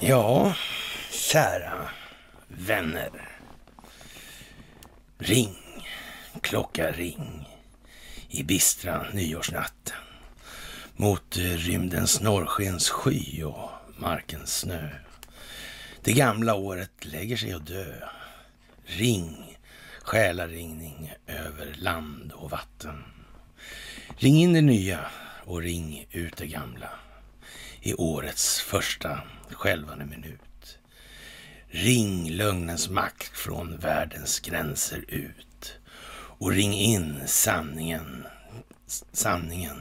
Ja, kära vänner. Ring, klocka ring i bistra nyårsnatten mot rymdens norrskens sky och markens snö. Det gamla året lägger sig och dö. Ring, själaringning över land och vatten. Ring in det nya och ring ut det gamla i årets första skälvande minut. Ring lögnens makt från världens gränser ut och ring in sanningen, sanningen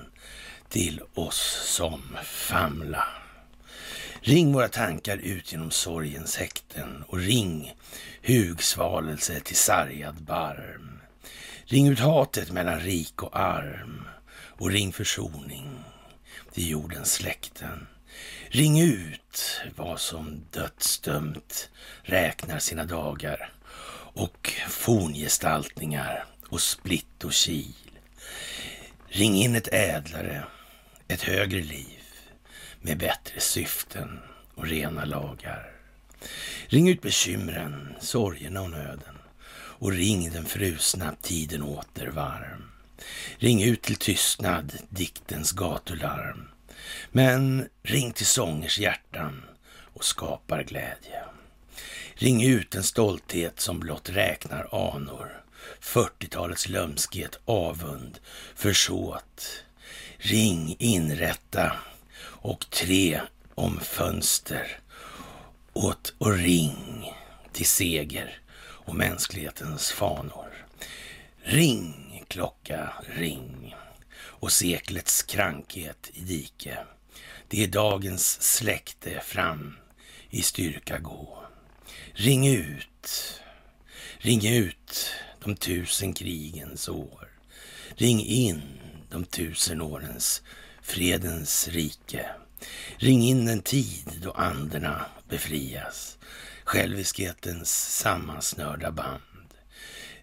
till oss som famla. Ring våra tankar ut genom sorgens häkten och ring hugsvalelse till sargad barm. Ring ut hatet mellan rik och arm och ring försoning till jordens släkten. Ring ut vad som dödsdömt räknar sina dagar och forngestaltningar och splitt och kil. Ring in ett ädlare, ett högre liv med bättre syften och rena lagar. Ring ut bekymren, sorgerna och nöden och ring den frusna tiden åter varm. Ring ut till tystnad diktens gatularm men ring till sångers hjärtan och skapar glädje. Ring ut en stolthet som blott räknar anor. 40-talets lömskhet, avund, försåt. Ring, inrätta och tre om fönster åt och ring till seger och mänsklighetens fanor. Ring, klocka, ring och seklets krankhet i dike. Det är dagens släkte fram i styrka gå. Ring ut, ring ut de tusen krigens år. Ring in de tusen årens fredens rike. Ring in en tid då anderna befrias, själviskhetens sammansnörda band.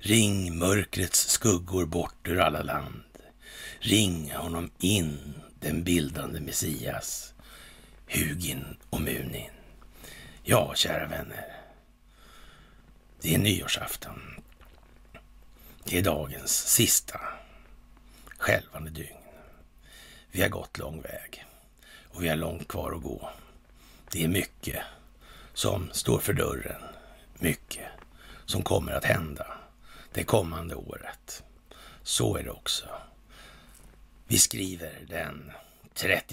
Ring mörkrets skuggor bort ur alla land. Ring honom in, den bildande Messias, Hugin och Munin. Ja, kära vänner. Det är nyårsafton. Det är dagens sista skälvande dygn. Vi har gått lång väg och vi har långt kvar att gå. Det är mycket som står för dörren. Mycket som kommer att hända det kommande året. Så är det också. Vi skriver den 31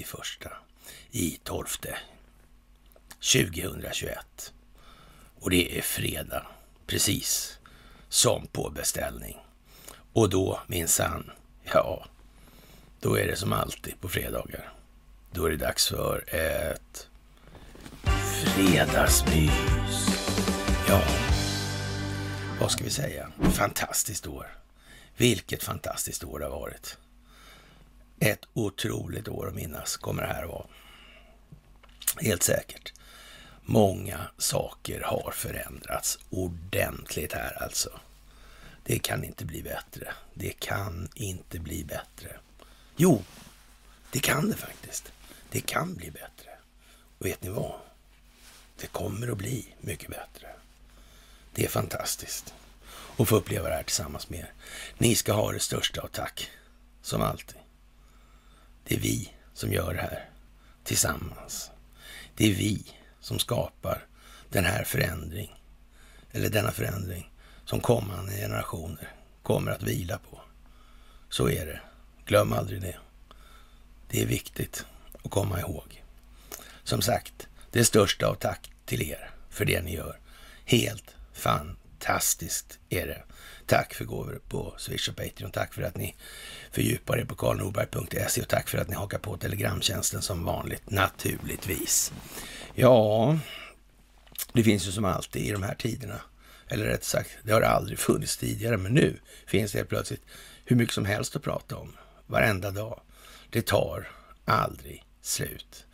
i 12 2021. Och det är fredag, precis som på beställning. Och då minsann, ja, då är det som alltid på fredagar. Då är det dags för ett fredagsmys. Ja, vad ska vi säga? Fantastiskt år. Vilket fantastiskt år det har varit. Ett otroligt år att minnas kommer det här att vara. Helt säkert. Många saker har förändrats ordentligt här alltså. Det kan inte bli bättre. Det kan inte bli bättre. Jo, det kan det faktiskt. Det kan bli bättre. Och vet ni vad? Det kommer att bli mycket bättre. Det är fantastiskt att få uppleva det här tillsammans med er. Ni ska ha det största av tack, som alltid. Det är vi som gör det här tillsammans. Det är vi som skapar den här förändring, eller denna förändring som kommande generationer kommer att vila på. Så är det. Glöm aldrig det. Det är viktigt att komma ihåg. Som sagt, det största av tack till er för det ni gör. Helt fantastiskt är det. Tack för gåvor på Swish och Patreon. Tack för att ni fördjupar er på karlnorberg.se och tack för att ni hakar på Telegramtjänsten som vanligt, naturligtvis. Ja, det finns ju som alltid i de här tiderna, eller rätt sagt, det har aldrig funnits tidigare, men nu finns det helt plötsligt hur mycket som helst att prata om varenda dag. Det tar aldrig slut.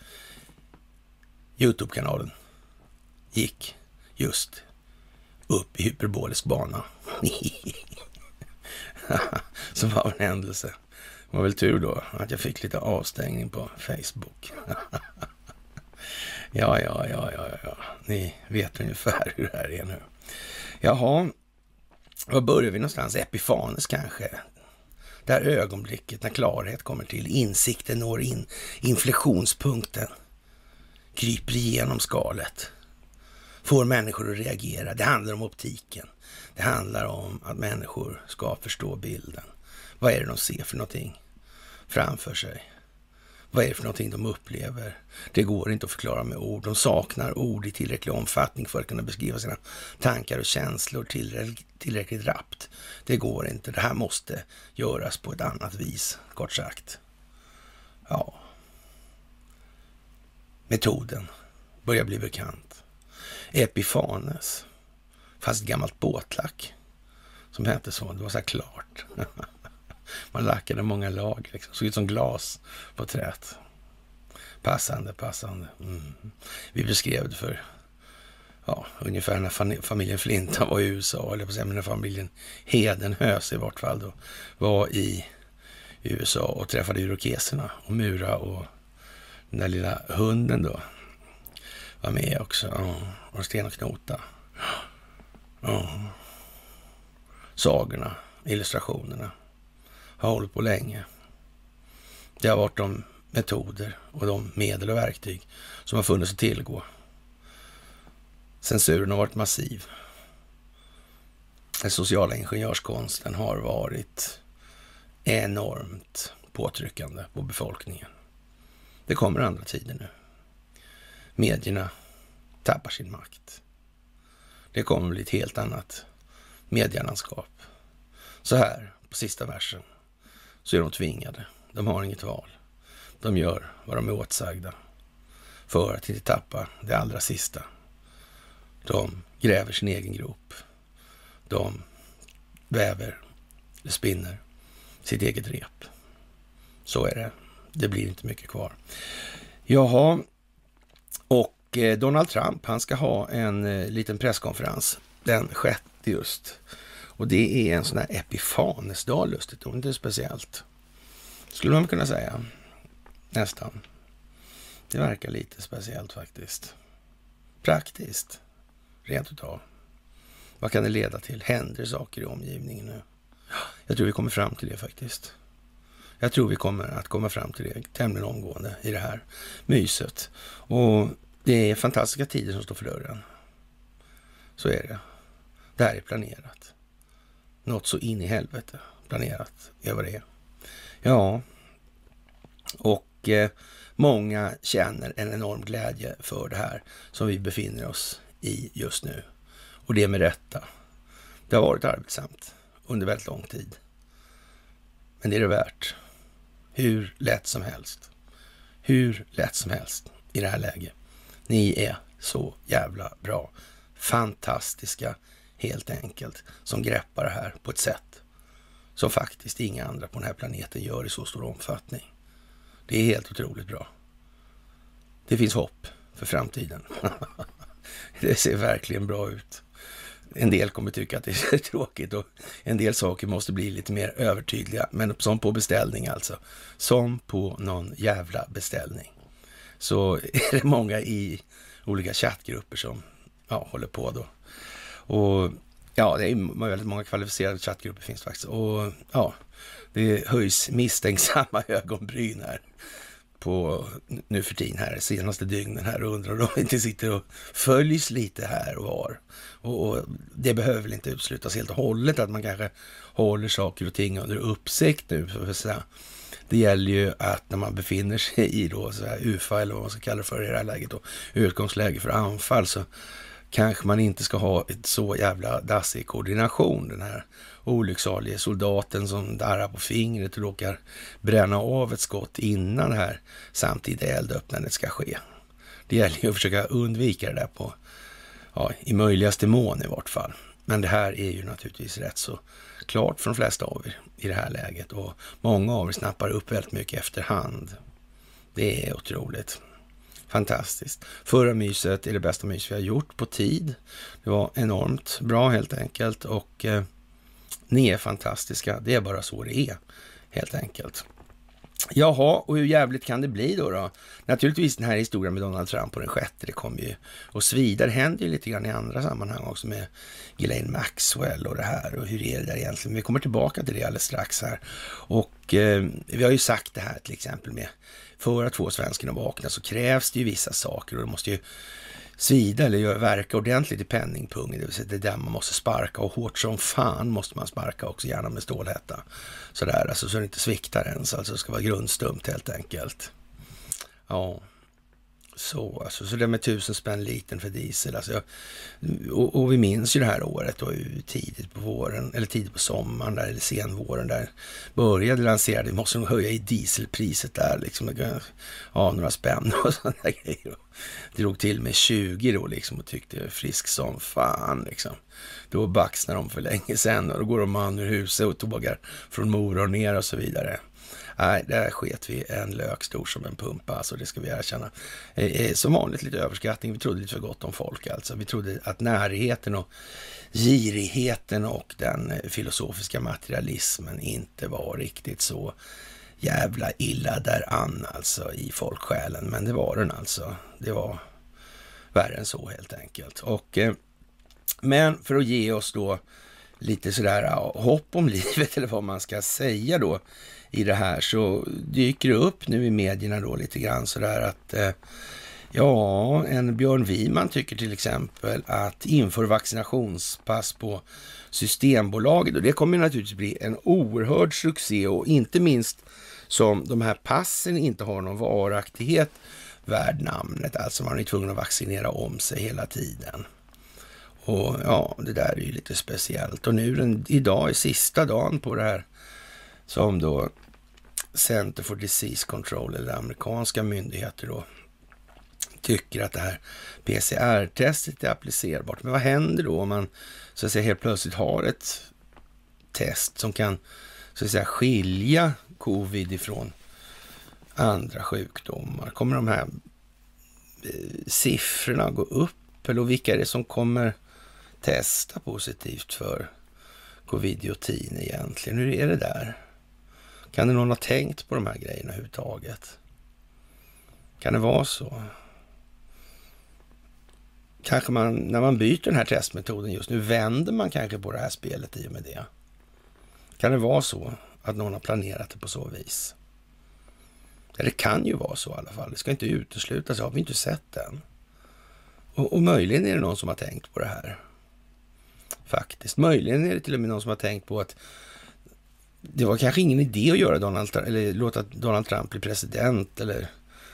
Youtube-kanalen gick just upp i hyperbolisk bana. Som var en händelse. Det var väl tur då att jag fick lite avstängning på Facebook. ja, ja, ja, ja, ja. Ni vet ungefär hur det här är nu. Jaha, var börjar vi någonstans? Epifanes kanske? Det här ögonblicket när klarhet kommer till, insikten når in, inflektionspunkten, kryper igenom skalet, får människor att reagera. Det handlar om optiken. Det handlar om att människor ska förstå bilden. Vad är det de ser för någonting framför sig? Vad är det för någonting de upplever? Det går inte att förklara med ord. De saknar ord i tillräcklig omfattning för att kunna beskriva sina tankar och känslor tillräckligt rappt. Det går inte. Det här måste göras på ett annat vis, kort sagt. Ja. Metoden börjar bli bekant. Epifanes, fast gammalt båtlack som hette så. Det var så här klart. Man lackade många lag, liksom. såg ut som glas på träet. Passande, passande. Mm. Vi beskrev det för ja, ungefär när familjen Flinta var i USA, eller på säga, när familjen Hedenhös i vart fall då, var i USA och träffade irokeserna och Mura och den där lilla hunden då var med också. Ja, och Sten och Knota. Ja. Sagorna, illustrationerna har hållit på länge. Det har varit de metoder och de medel och verktyg som har funnits att tillgå. Censuren har varit massiv. Den sociala ingenjörskonsten har varit enormt påtryckande på befolkningen. Det kommer andra tider nu. Medierna tappar sin makt. Det kommer bli ett helt annat medielandskap. Så här på sista versen så är de tvingade. De har inget val. De gör vad de är åtsagda för att inte tappa det allra sista. De gräver sin egen grop. De väver, eller spinner, sitt eget rep. Så är det. Det blir inte mycket kvar. Jaha, och eh, Donald Trump, han ska ha en eh, liten presskonferens den sjätte just och det är en sån här Epifanesdag lustigt nog. inte speciellt. Skulle man kunna säga. Nästan. Det verkar lite speciellt faktiskt. Praktiskt. Rent utav. Vad kan det leda till? Händer saker i omgivningen nu? Jag tror vi kommer fram till det faktiskt. Jag tror vi kommer att komma fram till det tämligen omgående i det här myset. Och det är fantastiska tider som står för dörren. Så är det. Det här är planerat. Något så in i helvete planerat är vad det är. Ja, och eh, många känner en enorm glädje för det här som vi befinner oss i just nu. Och det med rätta. Det har varit arbetsamt under väldigt lång tid. Men det är det värt. Hur lätt som helst. Hur lätt som helst i det här läget. Ni är så jävla bra. Fantastiska helt enkelt, som greppar det här på ett sätt som faktiskt inga andra på den här planeten gör i så stor omfattning. Det är helt otroligt bra. Det finns hopp för framtiden. det ser verkligen bra ut. En del kommer tycka att det är tråkigt och en del saker måste bli lite mer övertydliga, men som på beställning alltså. Som på någon jävla beställning. Så är det många i olika chattgrupper som ja, håller på då och ja, det är väldigt många kvalificerade chattgrupper finns faktiskt. Och ja, det höjs misstänksamma ögonbryn här på nu för tiden här, senaste dygnen här och undrar om de inte sitter och följs lite här och var. Och, och, det behöver väl inte uteslutas helt och hållet att man kanske håller saker och ting under uppsikt nu. För så det gäller ju att när man befinner sig i då så här UFA eller vad man ska kalla det för i det här läget då, utgångsläge för anfall så kanske man inte ska ha ett så jävla dassig koordination. Den här olycksalige soldaten som darrar på fingret och råkar bränna av ett skott innan det här samtidiga eldöppnandet ska ske. Det gäller ju att försöka undvika det där på, ja, i möjligaste mån i vart fall. Men det här är ju naturligtvis rätt så klart för de flesta av er i det här läget och många av er snappar upp väldigt mycket efterhand. Det är otroligt. Fantastiskt. Förra myset är det bästa mys vi har gjort på tid. Det var enormt bra helt enkelt och eh, ni är fantastiska. Det är bara så det är helt enkelt. Jaha, och hur jävligt kan det bli då? då? Naturligtvis den här historien med Donald Trump och den sjätte, det kommer ju och så. Det händer ju lite grann i andra sammanhang också med Ghislaine Maxwell och det här och hur är det där egentligen? Vi kommer tillbaka till det alldeles strax här. Och eh, vi har ju sagt det här till exempel med för att få svensken att vakna så krävs det ju vissa saker och det måste ju svida eller verka ordentligt i penningpungen. Det vill säga det är där man måste sparka och hårt som fan måste man sparka också, gärna med stålhätta. Sådär, alltså så det inte sviktar ens, alltså det ska vara grundstumt helt enkelt. Ja. Så, alltså, så det med tusen spänn liten för diesel. Alltså, och, och, vi minns ju det här året då, tidigt på våren, eller tidigt på sommaren, där, eller senvåren, där började lansera, vi måste nog höja i dieselpriset där, liksom, ja, några spänn och sådana grejer. Drog till med 20 då liksom och tyckte frisk som fan liksom. Då baxnar de för länge sedan och då går de man ur huset och tågar från Mora och ner och så vidare. Nej, där sket vi en lök stor som en pumpa, alltså det ska vi erkänna. Eh, eh, som vanligt lite överskattning, vi trodde lite för gott om folk alltså. Vi trodde att närheten och girigheten och den eh, filosofiska materialismen inte var riktigt så jävla illa däran alltså i folksjälen. Men det var den alltså. Det var värre än så helt enkelt. Och, eh, men för att ge oss då lite sådär hopp om livet eller vad man ska säga då i det här så dyker det upp nu i medierna då lite grann sådär att eh, ja, en Björn Wiman tycker till exempel att inför vaccinationspass på Systembolaget och det kommer naturligtvis bli en oerhörd succé och inte minst som de här passen inte har någon varaktighet värd namnet, alltså man är tvungen att vaccinera om sig hela tiden. Och ja, det där är ju lite speciellt. Och nu den, idag är sista dagen på det här som då Center for Disease Control, eller amerikanska myndigheter då, tycker att det här PCR-testet är applicerbart. Men vad händer då om man så att säga helt plötsligt har ett test som kan så att säga skilja covid ifrån andra sjukdomar? Kommer de här eh, siffrorna gå upp? Eller vilka är det som kommer testa positivt för covidiotin egentligen? Hur är det där? Kan det någon ha tänkt på de här grejerna överhuvudtaget? Kan det vara så? Kanske man, när man byter den här testmetoden just nu, vänder man kanske på det här spelet i och med det? Kan det vara så att någon har planerat det på så vis? Eller det kan ju vara så i alla fall. Det ska inte uteslutas, det har vi inte sett än. Och, och möjligen är det någon som har tänkt på det här. Faktiskt. Möjligen är det till och med någon som har tänkt på att det var kanske ingen idé att göra Donald, eller låta Donald Trump bli president eller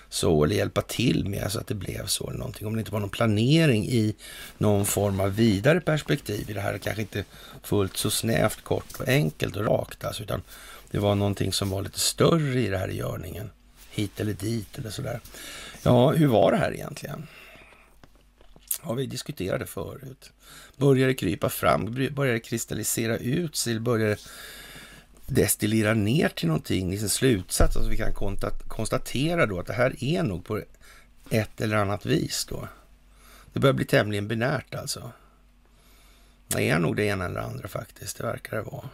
så, eller hjälpa till med så att det blev så eller någonting. Om det inte var någon planering i någon form av vidare perspektiv i det här, kanske inte fullt så snävt, kort och enkelt och rakt alltså, utan det var någonting som var lite större i det här i görningen. Hit eller dit eller sådär. Ja, hur var det här egentligen? Ja, vi diskuterade förut. Började krypa fram, började kristallisera ut sig, började destillera ner till någonting, i sin slutsats. Alltså vi kan konstatera då att det här är nog på ett eller annat vis då. Det börjar bli tämligen binärt alltså. Det är nog det ena eller andra faktiskt, det verkar det vara.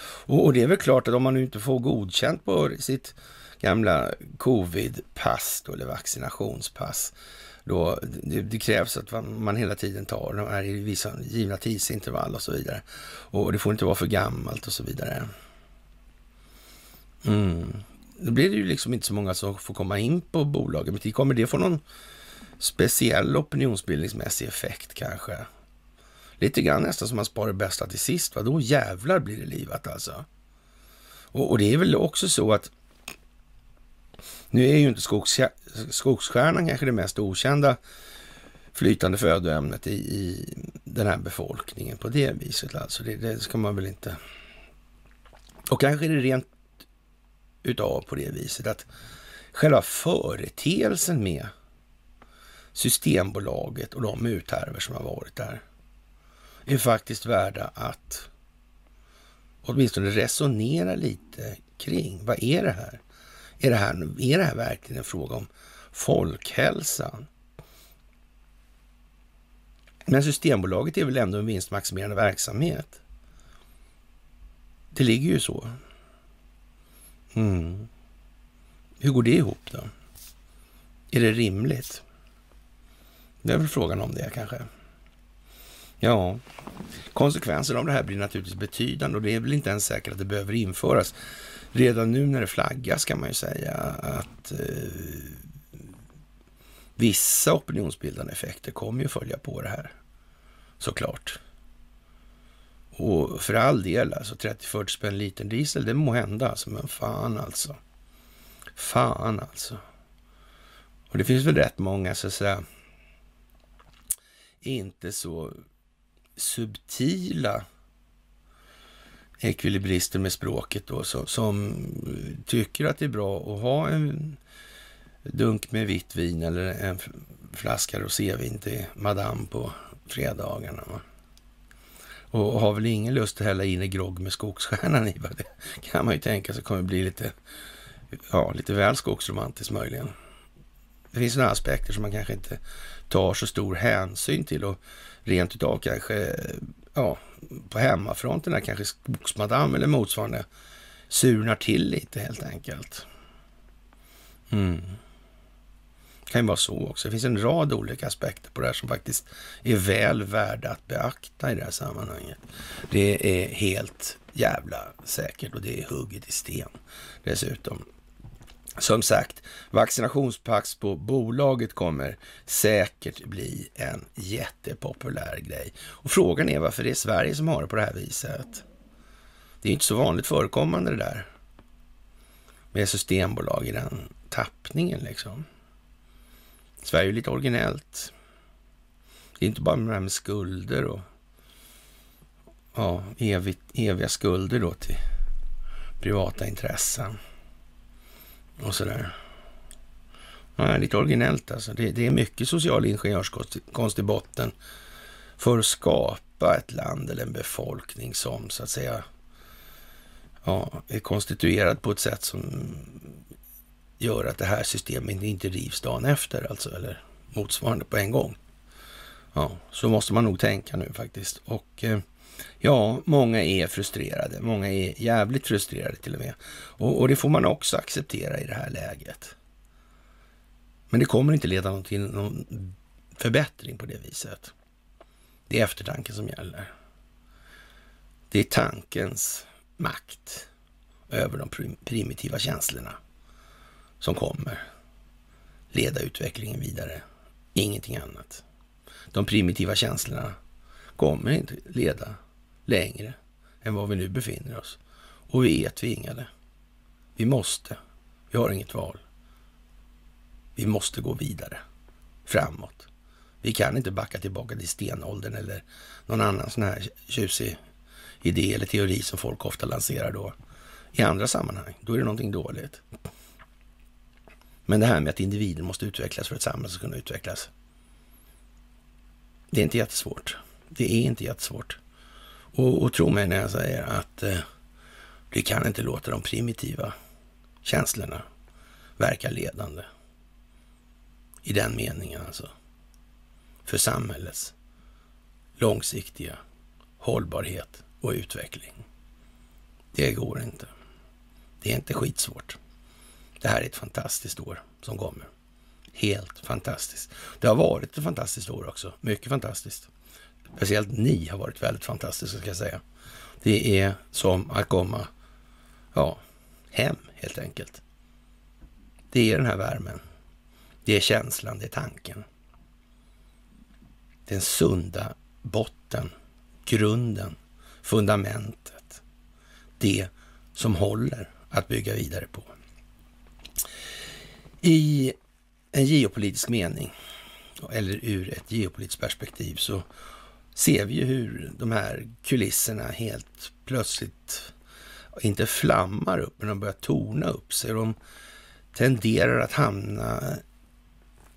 Och, och det är väl klart att om man nu inte får godkänt på sitt gamla covid-pass eller vaccinationspass, då det, det, krävs att man hela tiden tar de här i vissa givna tidsintervall och så vidare. Och det får inte vara för gammalt och så vidare. Mm. Då blir det ju liksom inte så många som får komma in på bolaget. Men kommer det få någon speciell opinionsbildningsmässig effekt kanske? Lite grann nästan som man sparar bästa till sist. Va? Då jävlar blir det livat alltså. Och, och det är väl också så att nu är ju inte skogs, skogsstjärnan kanske det mest okända flytande födoämnet i, i den här befolkningen på det viset. Alltså det, det ska man väl inte... Och kanske är det rent utav på det viset att själva företeelsen med Systembolaget och de uthärvor som har varit där är faktiskt värda att åtminstone resonera lite kring. Vad är det här? Är det här, är det här verkligen en fråga om folkhälsan? Men Systembolaget är väl ändå en vinstmaximerande verksamhet? Det ligger ju så. Mm. Hur går det ihop då? Är det rimligt? Det är väl frågan om det kanske. Ja, konsekvenserna av det här blir naturligtvis betydande och det är väl inte ens säkert att det behöver införas. Redan nu när det flaggas kan man ju säga att eh, vissa opinionsbildande effekter kommer ju följa på det här. Såklart. Och för all del, alltså 30-40 spänn liten diesel, det må hända alltså, men fan alltså. Fan alltså. Och det finns väl rätt många, så att säga, inte så subtila ekvilibrister med språket då, som, som, tycker att det är bra att ha en dunk med vitt vin eller en flaska rosévin till madame på fredagarna. Va? Och har väl ingen lust att hälla in i grogg med skogsstjärnan i. Det kan man ju tänka sig kommer bli lite, ja, lite väl skogsromantiskt möjligen. Det finns några aspekter som man kanske inte tar så stor hänsyn till och rent utav kanske, ja, på hemmafronten kanske skogsmadam eller motsvarande surnar till lite helt enkelt. Mm. Det kan ju vara så också. Det finns en rad olika aspekter på det här som faktiskt är väl värda att beakta i det här sammanhanget. Det är helt jävla säkert och det är hugget i sten dessutom. Som sagt, vaccinationspax på bolaget kommer säkert bli en jättepopulär grej. Och frågan är varför det är Sverige som har det på det här viset. Det är inte så vanligt förekommande det där med systembolag i den tappningen liksom. Sverige är lite originellt. Det är inte bara det här med skulder och ja, evigt, eviga skulder då till privata intressen och sådär. Ja, lite originellt alltså. Det, det är mycket social ingenjörskonst i botten för att skapa ett land eller en befolkning som så att säga ja, är konstituerad på ett sätt som gör att det här systemet inte rivs dagen efter, alltså, eller motsvarande på en gång. Ja, så måste man nog tänka nu faktiskt. Och eh, ja, många är frustrerade. Många är jävligt frustrerade till och med. Och, och, det får man också acceptera i det här läget. Men det kommer inte leda till någon förbättring på det viset. Det är eftertanken som gäller. Det är tankens makt över de primitiva känslorna som kommer leda utvecklingen vidare. Ingenting annat. De primitiva känslorna kommer inte leda längre än var vi nu befinner oss. Och vi är tvingade. Vi måste. Vi har inget val. Vi måste gå vidare. Framåt. Vi kan inte backa tillbaka till stenåldern eller någon annan sån här tjusig idé eller teori som folk ofta lanserar då i andra sammanhang. Då är det någonting dåligt. Men det här med att individen måste utvecklas för att samhället ska kunna utvecklas. Det är inte jättesvårt. Det är inte jättesvårt. Och, och tro mig när jag säger att eh, vi kan inte låta de primitiva känslorna verka ledande. I den meningen alltså. För samhällets långsiktiga hållbarhet och utveckling. Det går inte. Det är inte skitsvårt. Det här är ett fantastiskt år som kommer. Helt fantastiskt. Det har varit ett fantastiskt år också. Mycket fantastiskt. Speciellt ni har varit väldigt fantastiska, ska jag säga. Det är som att komma ja, hem, helt enkelt. Det är den här värmen. Det är känslan, det är tanken. Den sunda botten, grunden, fundamentet. Det som håller att bygga vidare på. I en geopolitisk mening, eller ur ett geopolitiskt perspektiv, så ser vi ju hur de här kulisserna helt plötsligt inte flammar upp, men de börjar torna upp sig. De tenderar att hamna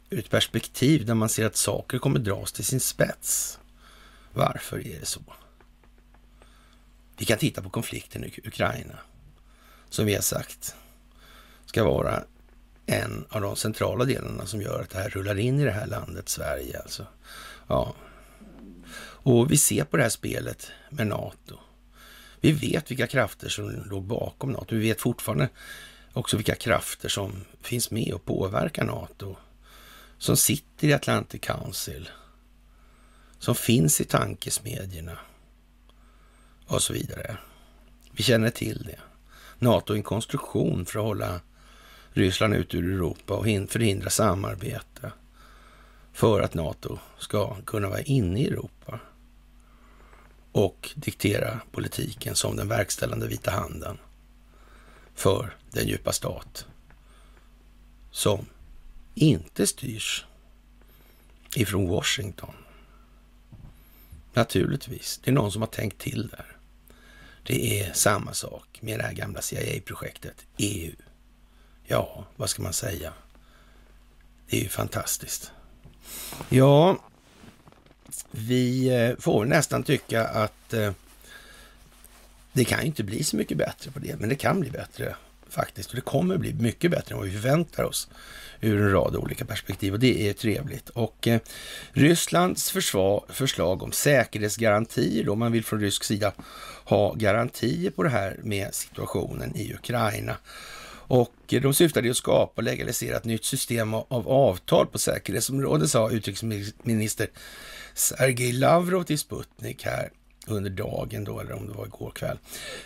ur ett perspektiv där man ser att saker kommer dras till sin spets. Varför är det så? Vi kan titta på konflikten i Ukraina, som vi har sagt ska vara en av de centrala delarna som gör att det här rullar in i det här landet, Sverige alltså. Ja. Och vi ser på det här spelet med NATO. Vi vet vilka krafter som låg bakom NATO. Vi vet fortfarande också vilka krafter som finns med och påverkar NATO. Som sitter i Atlantic Council. Som finns i tankesmedjorna. Och så vidare. Vi känner till det. NATO är en konstruktion för att hålla Ryssland ut ur Europa och förhindra samarbete för att NATO ska kunna vara inne i Europa och diktera politiken som den verkställande vita handen för den djupa stat som inte styrs ifrån Washington. Naturligtvis, det är någon som har tänkt till där. Det är samma sak med det här gamla CIA-projektet, EU. Ja, vad ska man säga? Det är ju fantastiskt. Ja, vi eh, får nästan tycka att eh, det kan inte bli så mycket bättre på det, men det kan bli bättre faktiskt. Och det kommer bli mycket bättre än vad vi förväntar oss ur en rad olika perspektiv och det är trevligt. Och eh, Rysslands försvar, förslag om säkerhetsgarantier då, man vill från rysk sida ha garantier på det här med situationen i Ukraina. Och de syftade ju att skapa och legalisera ett nytt system av avtal på säkerhetsområdet, sa utrikesminister Sergej Lavrov till Sputnik här under dagen då, eller om det var igår kväll.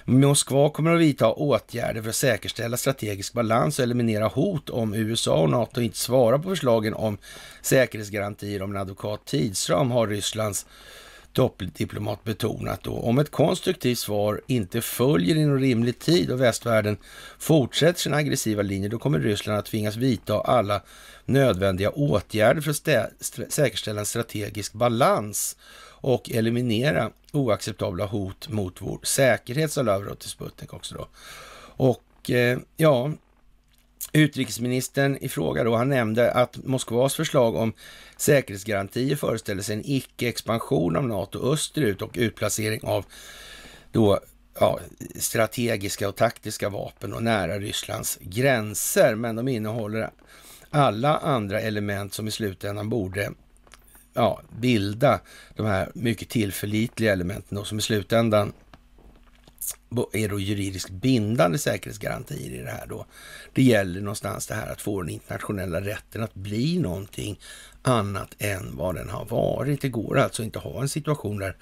Moskva kommer att vidta åtgärder för att säkerställa strategisk balans och eliminera hot om USA och NATO inte svarar på förslagen om säkerhetsgarantier om en advokat tidsram, har Rysslands toppdiplomat betonat då. Om ett konstruktivt svar inte följer inom rimlig tid och västvärlden fortsätter sin aggressiva linje, då kommer Ryssland att tvingas vidta alla nödvändiga åtgärder för att säkerställa en strategisk balans och eliminera oacceptabla hot mot vår säkerhet, sa Lavrov till Sputnik också då. Och eh, ja, utrikesministern i fråga då, han nämnde att Moskvas förslag om säkerhetsgarantier föreställer sig en icke-expansion av NATO österut och utplacering av då ja, strategiska och taktiska vapen och nära Rysslands gränser. Men de innehåller alla andra element som i slutändan borde ja, bilda de här mycket tillförlitliga elementen och som i slutändan är då juridiskt bindande säkerhetsgarantier i det här då. Det gäller någonstans det här att få den internationella rätten att bli någonting annat än vad den har varit. Det går alltså inte att ha en situation där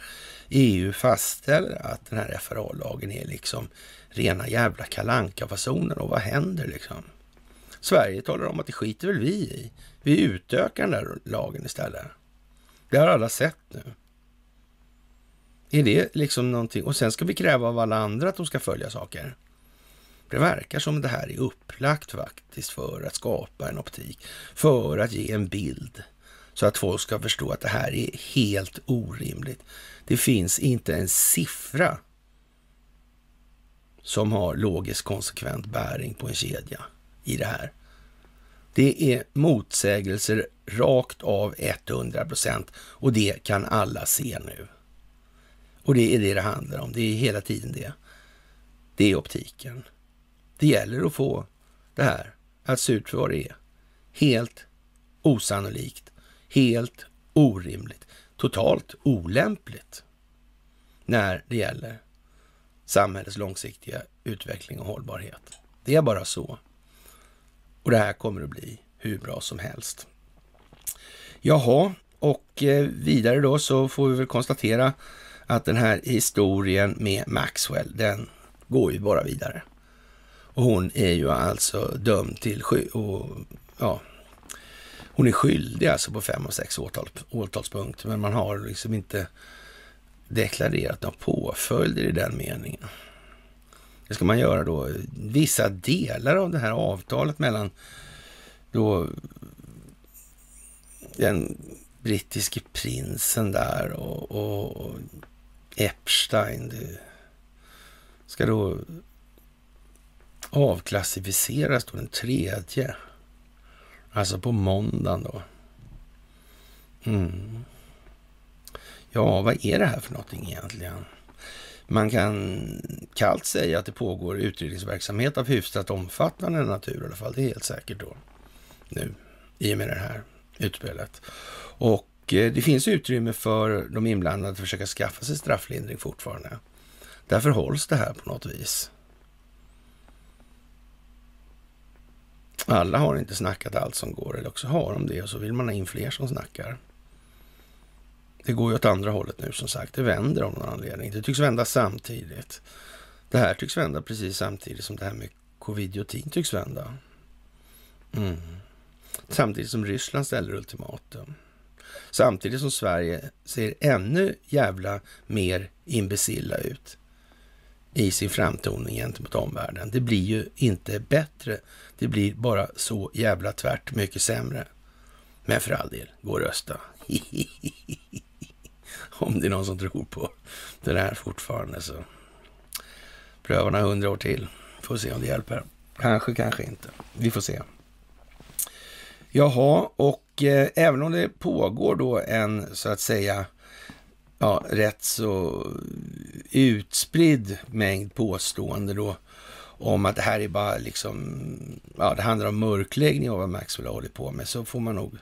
EU fastställer att den här FRA-lagen är liksom rena jävla kalankafasoner och vad händer liksom? Sverige talar om att det skiter väl vi i. Vi utökar den där lagen istället. Det har alla sett nu. Är det liksom någonting? Och sen ska vi kräva av alla andra att de ska följa saker. Det verkar som det här är upplagt faktiskt för att skapa en optik, för att ge en bild så att folk ska förstå att det här är helt orimligt. Det finns inte en siffra som har logiskt konsekvent bäring på en kedja i det här. Det är motsägelser rakt av 100 procent och det kan alla se nu. Och det är det det handlar om. Det är hela tiden det. Det är optiken. Det gäller att få det här att se ut för vad det är. Helt osannolikt, helt orimligt, totalt olämpligt när det gäller samhällets långsiktiga utveckling och hållbarhet. Det är bara så. Och det här kommer att bli hur bra som helst. Jaha, och eh, vidare då så får vi väl konstatera att den här historien med Maxwell, den går ju bara vidare. Och hon är ju alltså dömd till sky och ja, hon är skyldig alltså på fem och sex åtal, åtalspunkter, men man har liksom inte deklarerat några påföljder i den meningen. Det ska man göra då. Vissa delar av det här avtalet mellan då den brittiske prinsen där och, och Epstein det ska då avklassificeras då den tredje. Alltså på måndagen då. Mm. Ja, vad är det här för någonting egentligen? Man kan kallt säga att det pågår utredningsverksamhet av hyfsat omfattande natur i alla fall. Det är helt säkert då nu i och med det här utspelet. Och det finns utrymme för de inblandade att försöka skaffa sig strafflindring fortfarande. Därför hålls det här på något vis. Alla har inte snackat allt som går, eller också har de det och så vill man ha in fler som snackar. Det går ju åt andra hållet nu som sagt. Det vänder av någon anledning. Det tycks vända samtidigt. Det här tycks vända precis samtidigt som det här med covidiotin tycks vända. Mm. Samtidigt som Ryssland ställer ultimatum. Samtidigt som Sverige ser ännu jävla mer imbecilla ut i sin framtoning gentemot omvärlden. Det blir ju inte bättre. Det blir bara så jävla tvärt mycket sämre. Men för all del, gå och rösta. Om det är någon som tror på det där fortfarande så pröva några hundra år till. Får se om det hjälper. Kanske, kanske inte. Vi får se. Jaha, och eh, även om det pågår då en så att säga ja, rätt så utspridd mängd påstående då om att det här är bara liksom, ja, det handlar om mörkläggning av vad Maxwell har hållit på med, så får man nog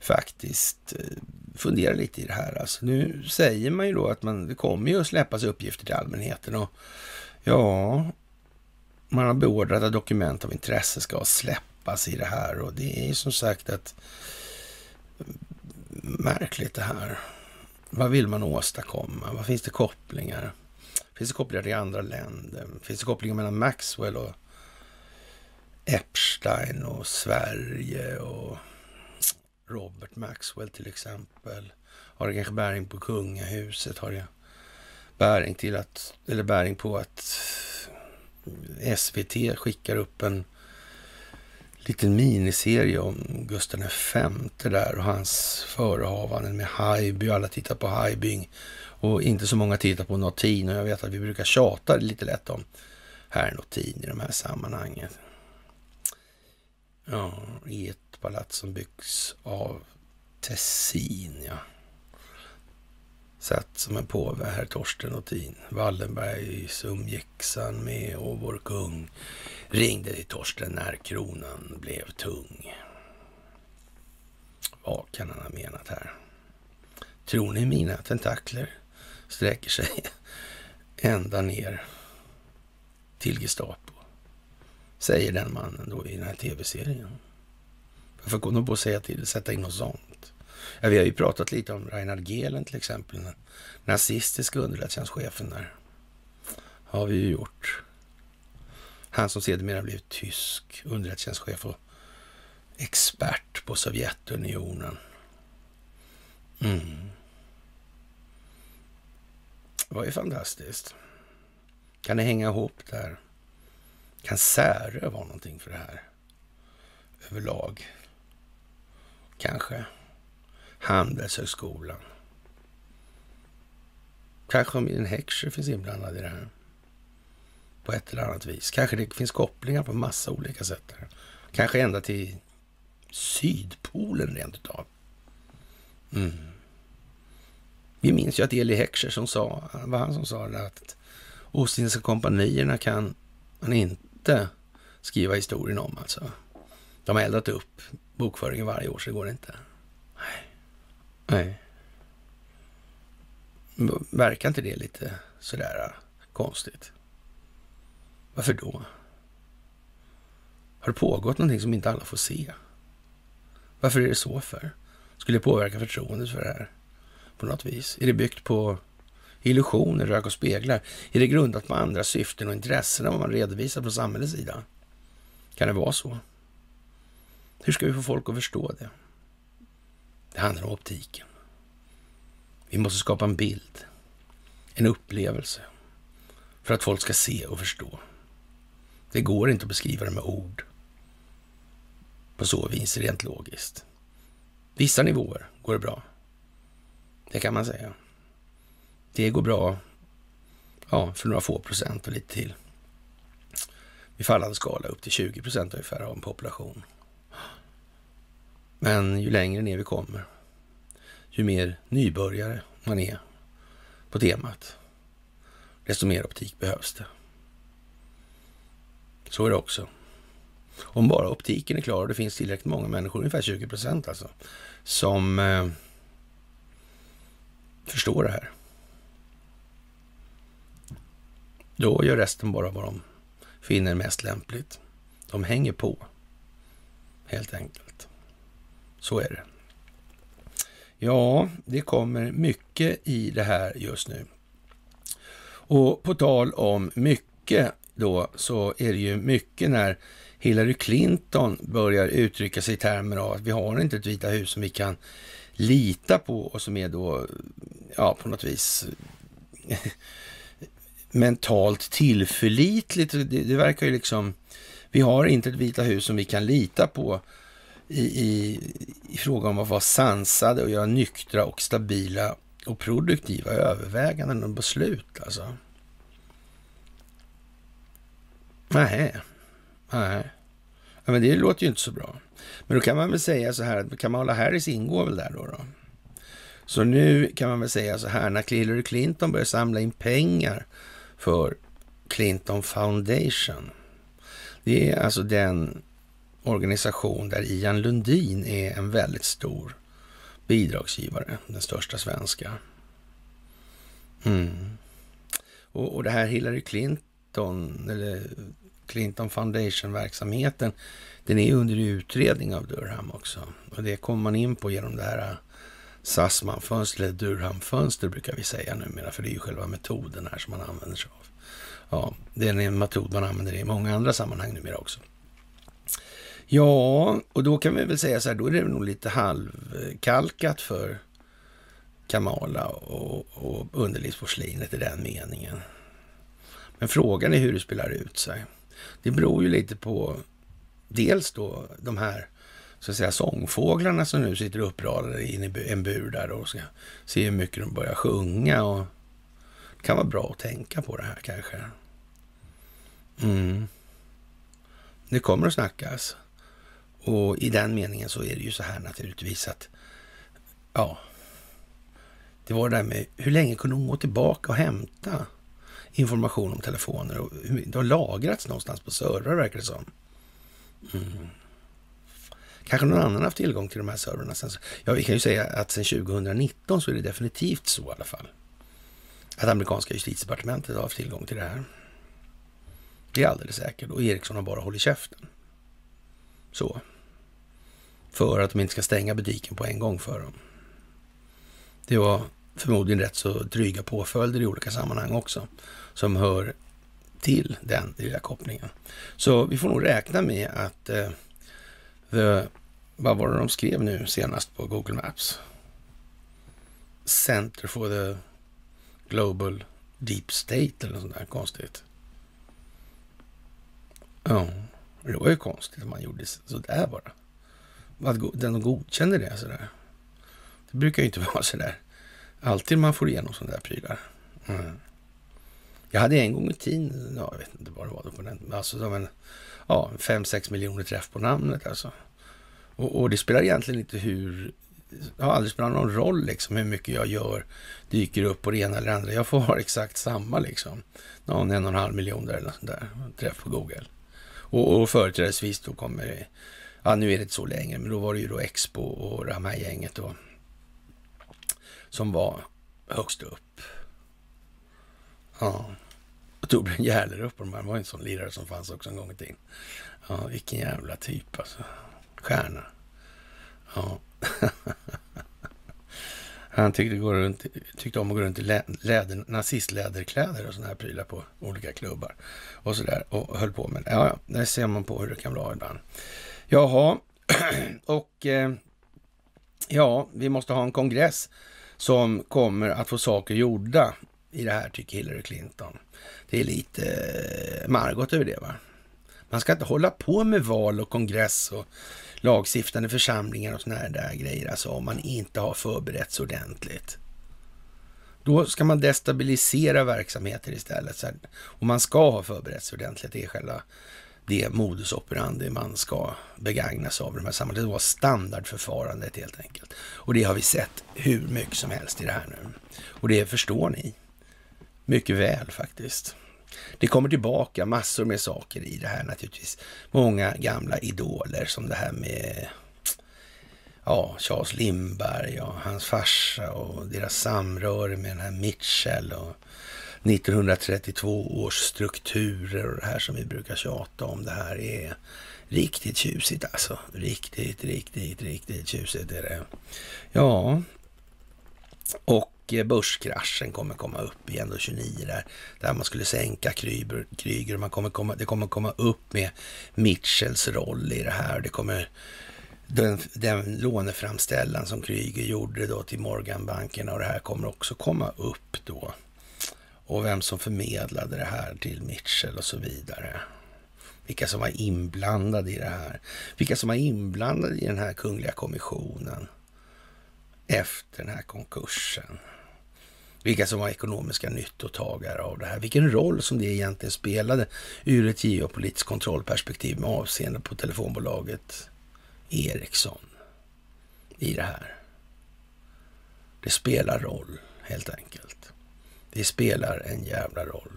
faktiskt eh, fundera lite i det här. Alltså, nu säger man ju då att man, det kommer ju att släppas uppgifter till allmänheten och ja, man har beordrat att dokument av intresse ska släppas i det här och det är ju som sagt att märkligt det här. Vad vill man åstadkomma? Vad finns det kopplingar? Finns det kopplingar till andra länder? Finns det kopplingar mellan Maxwell och Epstein och Sverige och Robert Maxwell till exempel? Har det kanske bäring på kungahuset? Har det bäring till att, eller bäring på att SVT skickar upp en liten miniserie om Gustav V där och hans förehavanden med Haijby. Alla tittar på Haijbyng och inte så många tittar på Notin och jag vet att vi brukar tjata lite lätt om herr Notin i de här sammanhangen. Ja, i ett palats som byggs av Tessin, ja. Satt som en påve, herr Torsten Notin. Wallenbergs umgicks han med och vår kung ringde till Torsten när kronan blev tung. Vad kan han ha menat här? Tror ni mina tentakler sträcker sig ända ner till Gestapo? Säger den mannen då i den här tv-serien. Varför kom de på att säga till, sätta in något sånt? Ja, vi har ju pratat lite om Reinhard Gehlen till exempel, den nazistiska underrättelsetjänstchefen där. Har vi ju gjort. Han som sedermera blev tysk underrättelsetjänstchef och expert på Sovjetunionen. Mm. Det var ju fantastiskt. Kan det hänga ihop där? Kan Särö vara någonting för det här? Överlag? Kanske. Handelshögskolan. Kanske om en Heckscher finns inblandad i det här på ett eller annat vis. Kanske det finns kopplingar på massa olika sätt. Där. Kanske ända till Sydpolen rent utav. Mm. Vi minns ju att Eli Heckscher som sa, var han som sa det, att Ostindiska kompanierna kan man inte skriva historien om alltså. De har eldat upp bokföringen varje år, så det går inte. Nej. Nej. Verkar inte det lite sådär konstigt? Varför då? Har det pågått någonting som inte alla får se? Varför är det så för? Skulle det påverka förtroendet för det här på något vis? Är det byggt på illusioner, rök och speglar? Är det grundat på andra syften och intressen än vad man redovisar från samhällets sida? Kan det vara så? Hur ska vi få folk att förstå det? Det handlar om optiken. Vi måste skapa en bild, en upplevelse, för att folk ska se och förstå. Det går inte att beskriva det med ord. På så vis, rent logiskt. Vissa nivåer går det bra. Det kan man säga. Det går bra ja, för några få procent och lite till. i fallande skala upp till 20 procent ungefär av en population. Men ju längre ner vi kommer, ju mer nybörjare man är på temat, desto mer optik behövs det. Så är det också. Om bara optiken är klar och det finns tillräckligt många människor, ungefär 20 procent alltså, som eh, förstår det här. Då gör resten bara vad de finner mest lämpligt. De hänger på. helt enkelt. Så är det. Ja, det kommer mycket i det här just nu. Och på tal om mycket då, så är det ju mycket när Hillary Clinton börjar uttrycka sig i termer av att vi har inte ett Vita hus som vi kan lita på och som är då, ja, på något vis mentalt tillförlitligt. Det, det, verkar ju liksom, vi har inte ett Vita hus som vi kan lita på i, i, i fråga om att vara sansade och göra nyktra och stabila och produktiva överväganden och beslut alltså. Nej, nej. Ja, men det låter ju inte så bra. Men då kan man väl säga så här att Kamala Harris ingår väl där då, då. Så nu kan man väl säga så här, när Hillary Clinton börjar samla in pengar för Clinton Foundation. Det är alltså den organisation där Ian Lundin är en väldigt stor bidragsgivare, den största svenska. Mm. Och, och det här Hillary Clinton, eller Clinton Foundation-verksamheten, den är under utredning av Durham också. Och det kommer man in på genom det här Sassman-fönster, eller Durham-fönster brukar vi säga numera, för det är ju själva metoden här som man använder sig av. Ja, det är en metod man använder i många andra sammanhang numera också. Ja, och då kan vi väl säga så här, då är det nog lite halvkalkat för Kamala och, och underlivsporslinet i den meningen. Men frågan är hur det spelar ut sig. Det beror ju lite på dels då de här så att säga, sångfåglarna som nu sitter uppradade in i en bur där och ska se hur mycket de börjar sjunga. Och det kan vara bra att tänka på det här kanske. Mm. Det kommer att snackas. Och i den meningen så är det ju så här naturligtvis att, ja, det var det där med hur länge kunde hon gå tillbaka och hämta information om telefoner och hur, det har lagrats någonstans på servrar verkar det som. Mm. Kanske någon annan har haft tillgång till de här servrarna sen. Ja, vi kan ju säga att sedan 2019 så är det definitivt så i alla fall. Att amerikanska justitiedepartementet har haft tillgång till det här. Det är alldeles säkert. Och Ericsson har bara hållit käften. Så. För att de inte ska stänga butiken på en gång för dem. Det var förmodligen rätt så dryga påföljder i olika sammanhang också. Som hör till den lilla kopplingen. Så vi får nog räkna med att eh, the, vad var det de skrev nu senast på Google Maps? Center for the Global Deep State eller något sånt där konstigt. Ja, det var ju konstigt att man gjorde sådär bara. Att den godkände det sådär. Det brukar ju inte vara sådär. Alltid man får igenom sådana där prylar. Mm. Jag hade en gång i tiden, ja, jag vet inte vad det var då på den, alltså som en, ja, fem sex miljoner träff på namnet alltså. Och, och, det spelar egentligen inte hur, det har aldrig spelat någon roll liksom hur mycket jag gör, dyker upp på det ena eller andra. Jag får ha exakt samma liksom. Någon en och en halv miljon där eller sånt där, träff på Google. Och, och företrädesvis då kommer det, ja nu är det inte så längre, men då var det ju då Expo och det här gänget då. Som var högst upp. Ja. Och Torbjörn Järlerup och de här var en sån lirare som fanns också en gång i tiden. Ja, vilken jävla typ alltså. Stjärna. Ja. Han tyckte, gå runt, tyckte om att gå runt i läder, nazistläderkläder och sådana här prylar på olika klubbar. Och sådär. Och höll på med det. Ja, ja, där ser man på hur det kan vara ibland. Jaha, och eh, ja, vi måste ha en kongress som kommer att få saker gjorda i det här, tycker Hillary Clinton. Det är lite eh, Margot över det, va? Man ska inte hålla på med val och kongress och lagstiftande församlingar och såna här där grejer, alltså om man inte har förberett sig ordentligt. Då ska man destabilisera verksamheter istället. Så här, och man ska ha förberett sig ordentligt. Det är själva det modus operandi man ska begagna sig av i de här sammanhangen. Det var standardförfarandet helt enkelt. Och det har vi sett hur mycket som helst i det här nu. Och det förstår ni mycket väl faktiskt. Det kommer tillbaka massor med saker i det här naturligtvis. Många gamla idoler som det här med ja, Charles Lindbergh och hans farsa och deras samröre med den här Mitchell och 1932 års strukturer och det här som vi brukar tjata om. Det här är Riktigt tjusigt alltså. Riktigt, riktigt, riktigt tjusigt är det. Ja, och Eh, börskraschen kommer komma upp igen då 29 där, där man skulle sänka Kryger. Kryger man kommer komma, det kommer komma upp med Mitchells roll i det här. Det kommer den, den låneframställan som Kryger gjorde då till Morganbanken och det här kommer också komma upp då. Och vem som förmedlade det här till Mitchell och så vidare. Vilka som var inblandade i det här. Vilka som var inblandade i den här kungliga kommissionen efter den här konkursen. Vilka som var ekonomiska nyttotagare av det här. Vilken roll som det egentligen spelade ur ett geopolitiskt kontrollperspektiv med avseende på telefonbolaget Ericsson i det här. Det spelar roll, helt enkelt. Det spelar en jävla roll.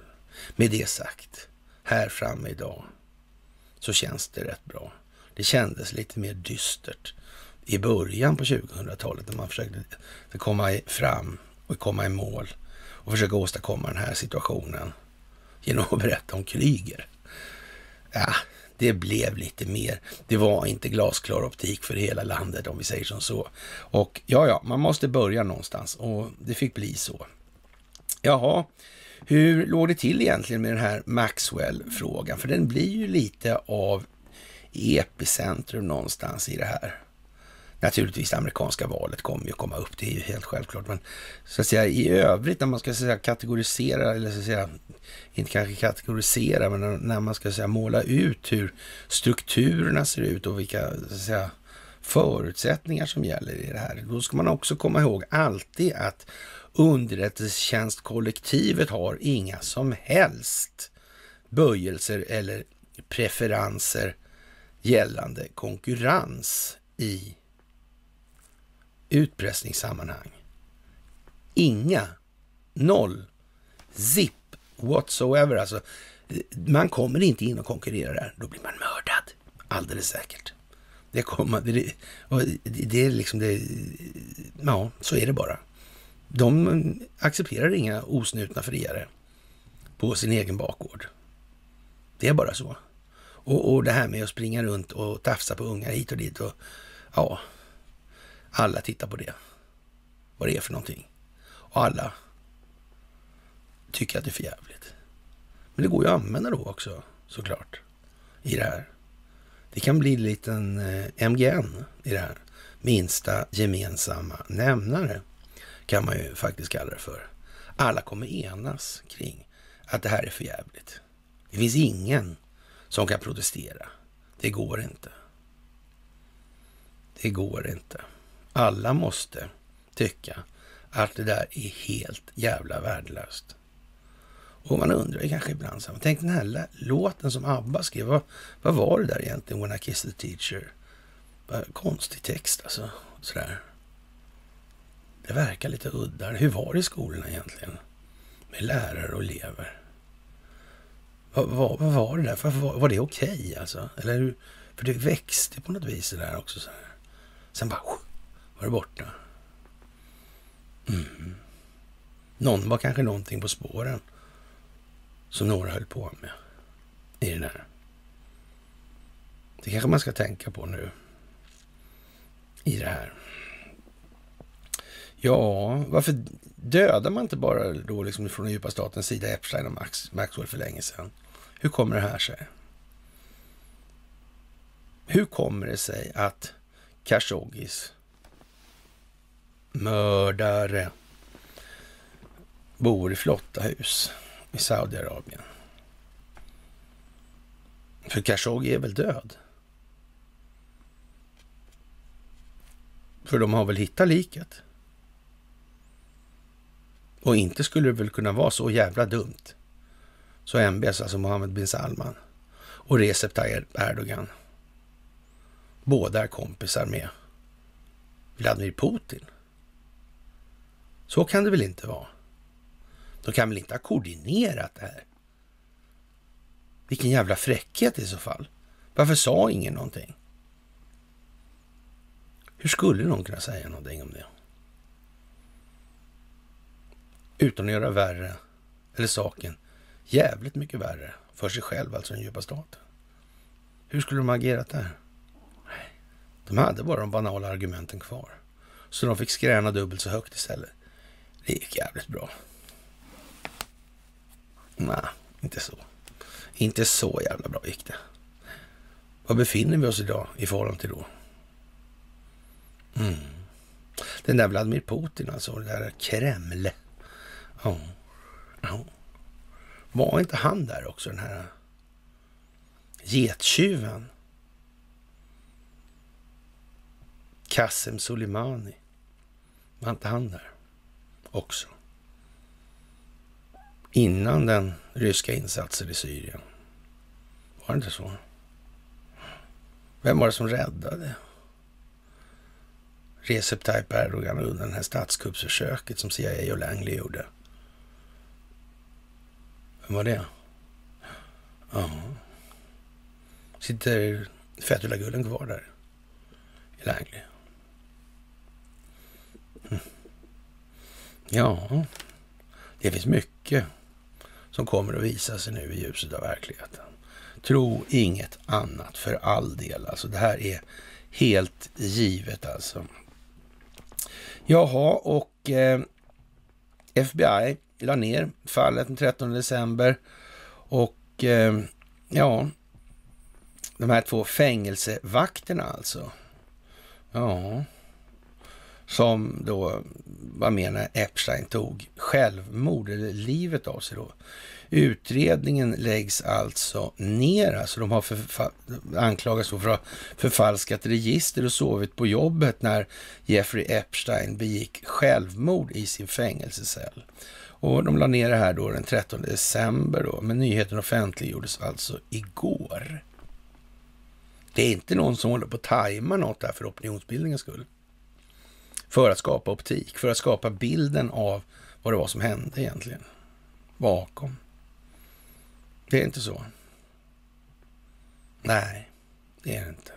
Med det sagt, här framme idag så känns det rätt bra. Det kändes lite mer dystert i början på 2000-talet när man försökte komma fram och komma i mål och försöka åstadkomma den här situationen genom att berätta om Kryger. Ja, det blev lite mer. Det var inte glasklar optik för hela landet om vi säger som så. Och ja, ja, man måste börja någonstans och det fick bli så. Jaha, hur låg det till egentligen med den här Maxwell-frågan? För den blir ju lite av epicentrum någonstans i det här. Naturligtvis det amerikanska valet kommer ju komma upp, det är ju helt självklart. Men så att säga i övrigt när man ska säga, kategorisera, eller så att säga, inte kanske kategorisera, men när man ska säga, måla ut hur strukturerna ser ut och vilka så att säga, förutsättningar som gäller i det här. Då ska man också komma ihåg alltid att underrättelsetjänstkollektivet har inga som helst böjelser eller preferenser gällande konkurrens i utpressningssammanhang. Inga, noll, zip whatsoever. Alltså, man kommer inte in och konkurrerar där, då blir man mördad. Alldeles säkert. Det, kommer, det, det är liksom det, ja, så är det bara. De accepterar inga osnutna friare på sin egen bakgård. Det är bara så. Och, och det här med att springa runt och tafsa på ungar hit och dit och ja, alla tittar på det. Vad det är för någonting. Och alla tycker att det är för jävligt. Men det går ju att använda då också, såklart, i det här. Det kan bli en liten eh, MGN i det här. Minsta gemensamma nämnare kan man ju faktiskt kalla det för. Alla kommer enas kring att det här är för jävligt. Det finns ingen som kan protestera. Det går inte. Det går inte. Alla måste tycka att det där är helt jävla värdelöst. Och man undrar ju kanske ibland, så, tänk den här låten som ABBA skrev, vad, vad var det där egentligen, When I Kissed the Teacher? Konstig text alltså, sådär. Det verkar lite udda. Hur var det i skolorna egentligen? Med lärare och elever. Vad, vad, vad var det där? Var, var, var det okej okay, alltså? Eller hur? För det växte på något vis det där också. Så här. Sen bara var det borta. Mm. Någon var kanske någonting på spåren som några höll på med i den här. Det kanske man ska tänka på nu i det här. Ja, varför dödar man inte bara då liksom från den djupa statens sida Epstein och Max, Maxwell för länge sedan? Hur kommer det här sig? Hur kommer det sig att Khashoggis mördare bor i flotta hus i Saudiarabien? För Khashoggi är väl död? För de har väl hittat liket? Och inte skulle det väl kunna vara så jävla dumt så MBS, alltså Mohammed bin Salman och Recep Tayyip Erdogan, båda är kompisar med Vladimir Putin. Så kan det väl inte vara? De kan väl inte ha koordinerat det här? Vilken jävla fräckhet i så fall. Varför sa ingen någonting? Hur skulle någon kunna säga någonting om det? Utan att göra värre, eller saken, jävligt mycket värre för sig själv, alltså den djupa staten. Hur skulle de ha agerat där? De hade bara de banala argumenten kvar. Så de fick skräna dubbelt så högt istället. Det gick jävligt bra. Nej, inte så. Inte så jävla bra gick det. Var befinner vi oss idag i förhållande till då? Mm. Den där Vladimir Putin alltså, det där Kreml. Ja. ja. Var inte han där också, den här gettjuven? Kassem Soleimani. Var inte han där också? Innan den ryska insatsen i Syrien. Var det inte så? Vem var det som räddade Recep Tayyip Erdogan under det här statskuppsförsöket som CIA och Langley gjorde? Vem var det? Ja. Sitter Fethullah Gulen kvar där i Langley? Ja, det finns mycket som kommer att visa sig nu i ljuset av verkligheten. Tro inget annat för all del. Alltså det här är helt givet alltså. Jaha, och eh, FBI la ner fallet den 13 december och eh, ja, de här två fängelsevakterna alltså. Ja, som då var med när Epstein tog självmord, eller livet av sig då. Utredningen läggs alltså ner, alltså de har anklagats för att ha förfalskat register och sovit på jobbet när Jeffrey Epstein begick självmord i sin fängelsecell. Och de la ner det här då den 13 december då, men nyheten offentliggjordes alltså igår. Det är inte någon som håller på att tajma något där för opinionsbildningens skull. För att skapa optik, för att skapa bilden av vad det var som hände egentligen. Bakom. Det är inte så. Nej, det är det inte.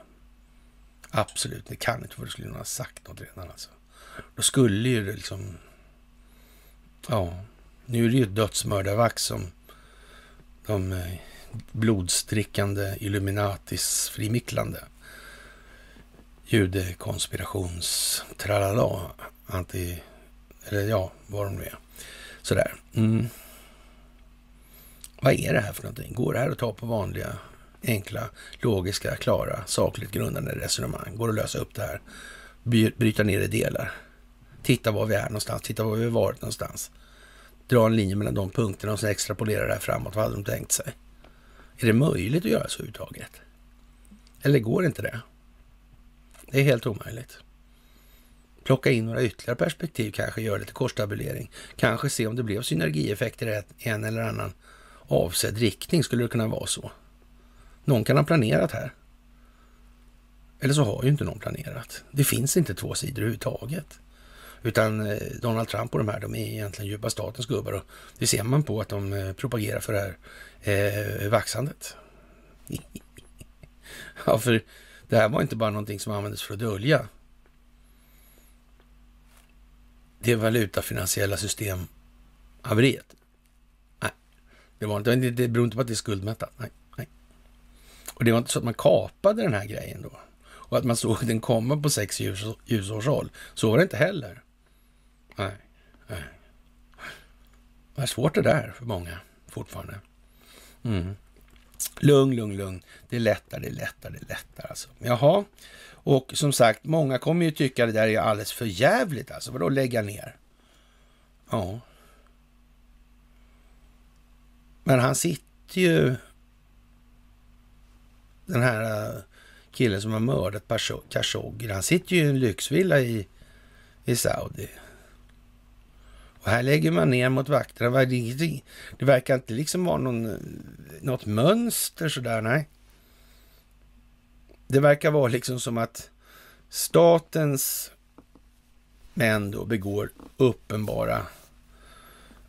Absolut, det kan inte, för då skulle någon ha sagt något redan alltså. Då skulle ju det liksom... Ja, nu är det ju ett dödsmördarvax som de blodstrickande blodsdrickande Illuminatis frimicklande judekonspirations tralala, anti, eller ja, vad de nu är. Sådär. Mm. Vad är det här för någonting? Går det här att ta på vanliga, enkla, logiska, klara, sakligt grundande resonemang? Går det att lösa upp det här? Bryta ner i delar? Titta var vi är någonstans, titta var vi har varit någonstans. Dra en linje mellan de punkterna och sen extrapolera det här framåt. Vad hade de tänkt sig? Är det möjligt att göra så överhuvudtaget? Eller går inte det? Det är helt omöjligt. Plocka in några ytterligare perspektiv, kanske göra lite korstabulering. Kanske se om det blev synergieffekter i en eller annan avsedd riktning. Skulle det kunna vara så? Någon kan ha planerat här. Eller så har ju inte någon planerat. Det finns inte två sidor överhuvudtaget. Utan eh, Donald Trump och de här, de är egentligen djupa statens gubbar. Och det ser man på att de eh, propagerar för det här eh, vaxandet. ja, för det här var inte bara någonting som användes för att dölja det valutafinansiella systemhaveriet. Nej, det, var inte, det beror inte på att det är skuldmättat. Nej, nej. Och det var inte så att man kapade den här grejen då och att man såg den komma på sex ljus, ljusårshåll. Så var det inte heller. Nej, nej. Det är svårt det där för många fortfarande. Mm. Lugn, lugn, lugn. Det lättar, det lättar, det lättar. alltså. Jaha, och som sagt, många kommer ju tycka det där är alldeles för jävligt alltså. Vadå lägga ner? Ja. Men han sitter ju, den här äh, killen som har mördat Khashoggi, han sitter ju i en lyxvilla i, i Saudi. Och här lägger man ner mot vakterna. Det verkar inte liksom vara någon, något mönster sådär, nej. Det verkar vara liksom som att statens män då begår uppenbara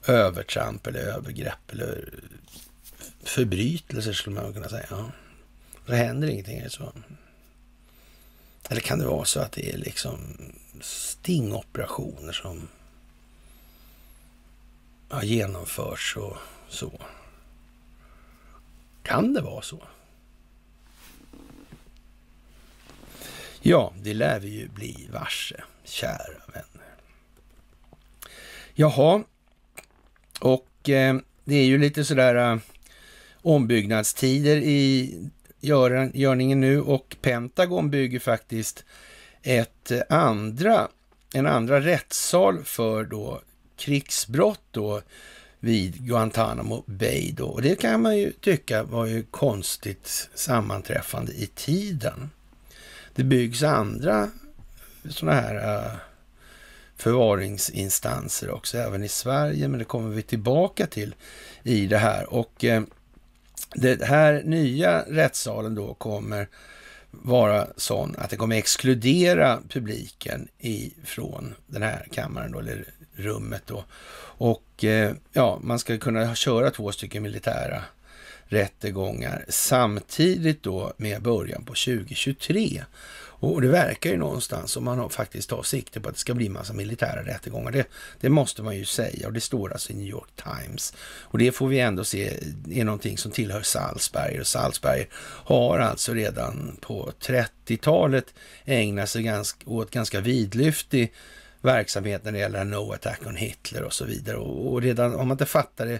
övertramp eller övergrepp eller förbrytelser skulle man kunna säga. Ja. Det händer ingenting. Så. Eller kan det vara så att det är liksom stingoperationer som har genomförts och så. Kan det vara så? Ja, det lär vi ju bli varse, kära vänner. Jaha, och eh, det är ju lite sådär eh, ombyggnadstider i gör, görningen nu och Pentagon bygger faktiskt ett eh, andra, en andra rättssal för då krigsbrott då vid Guantanamo Bay då. Och det kan man ju tycka var ju konstigt sammanträffande i tiden. Det byggs andra sådana här uh, förvaringsinstanser också, även i Sverige, men det kommer vi tillbaka till i det här. Och uh, det här nya rättssalen då kommer vara sån att det kommer exkludera publiken ifrån den här kammaren då, eller rummet då. Och eh, ja, man ska kunna köra två stycken militära rättegångar samtidigt då med början på 2023. Och det verkar ju någonstans som man har faktiskt tar sikte på att det ska bli massa militära rättegångar. Det, det måste man ju säga och det står alltså i New York Times. Och det får vi ändå se är någonting som tillhör Salzberg och Salzberg har alltså redan på 30-talet ägnat sig ganska, åt ganska vidlyftig verksamhet när det gäller No Attack on Hitler och så vidare. Och, och redan om man inte fattar det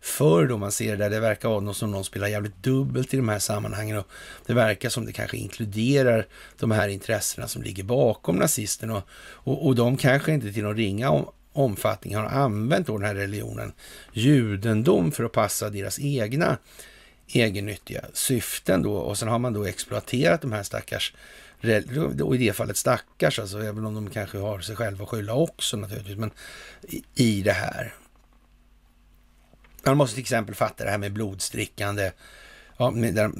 förr då man ser det där, det verkar vara något som någon spelar jävligt dubbelt i de här sammanhangen och det verkar som det kanske inkluderar de här intressena som ligger bakom nazisten och, och, och de kanske inte till någon ringa om, omfattning har använt då den här religionen judendom för att passa deras egna egennyttiga syften då och sen har man då exploaterat de här stackars och i det fallet stackars, alltså, även om de kanske har sig själva att skylla också naturligtvis, men i, det här. Man måste till exempel fatta det här med blodstrickande, ja, med där,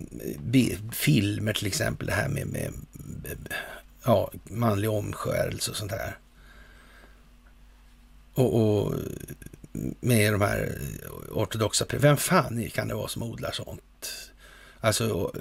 filmer till exempel, det här med, med ja, manlig omskärelse och sånt här. Och, och, med de här ortodoxa, vem fan kan det vara som odlar sånt? Alltså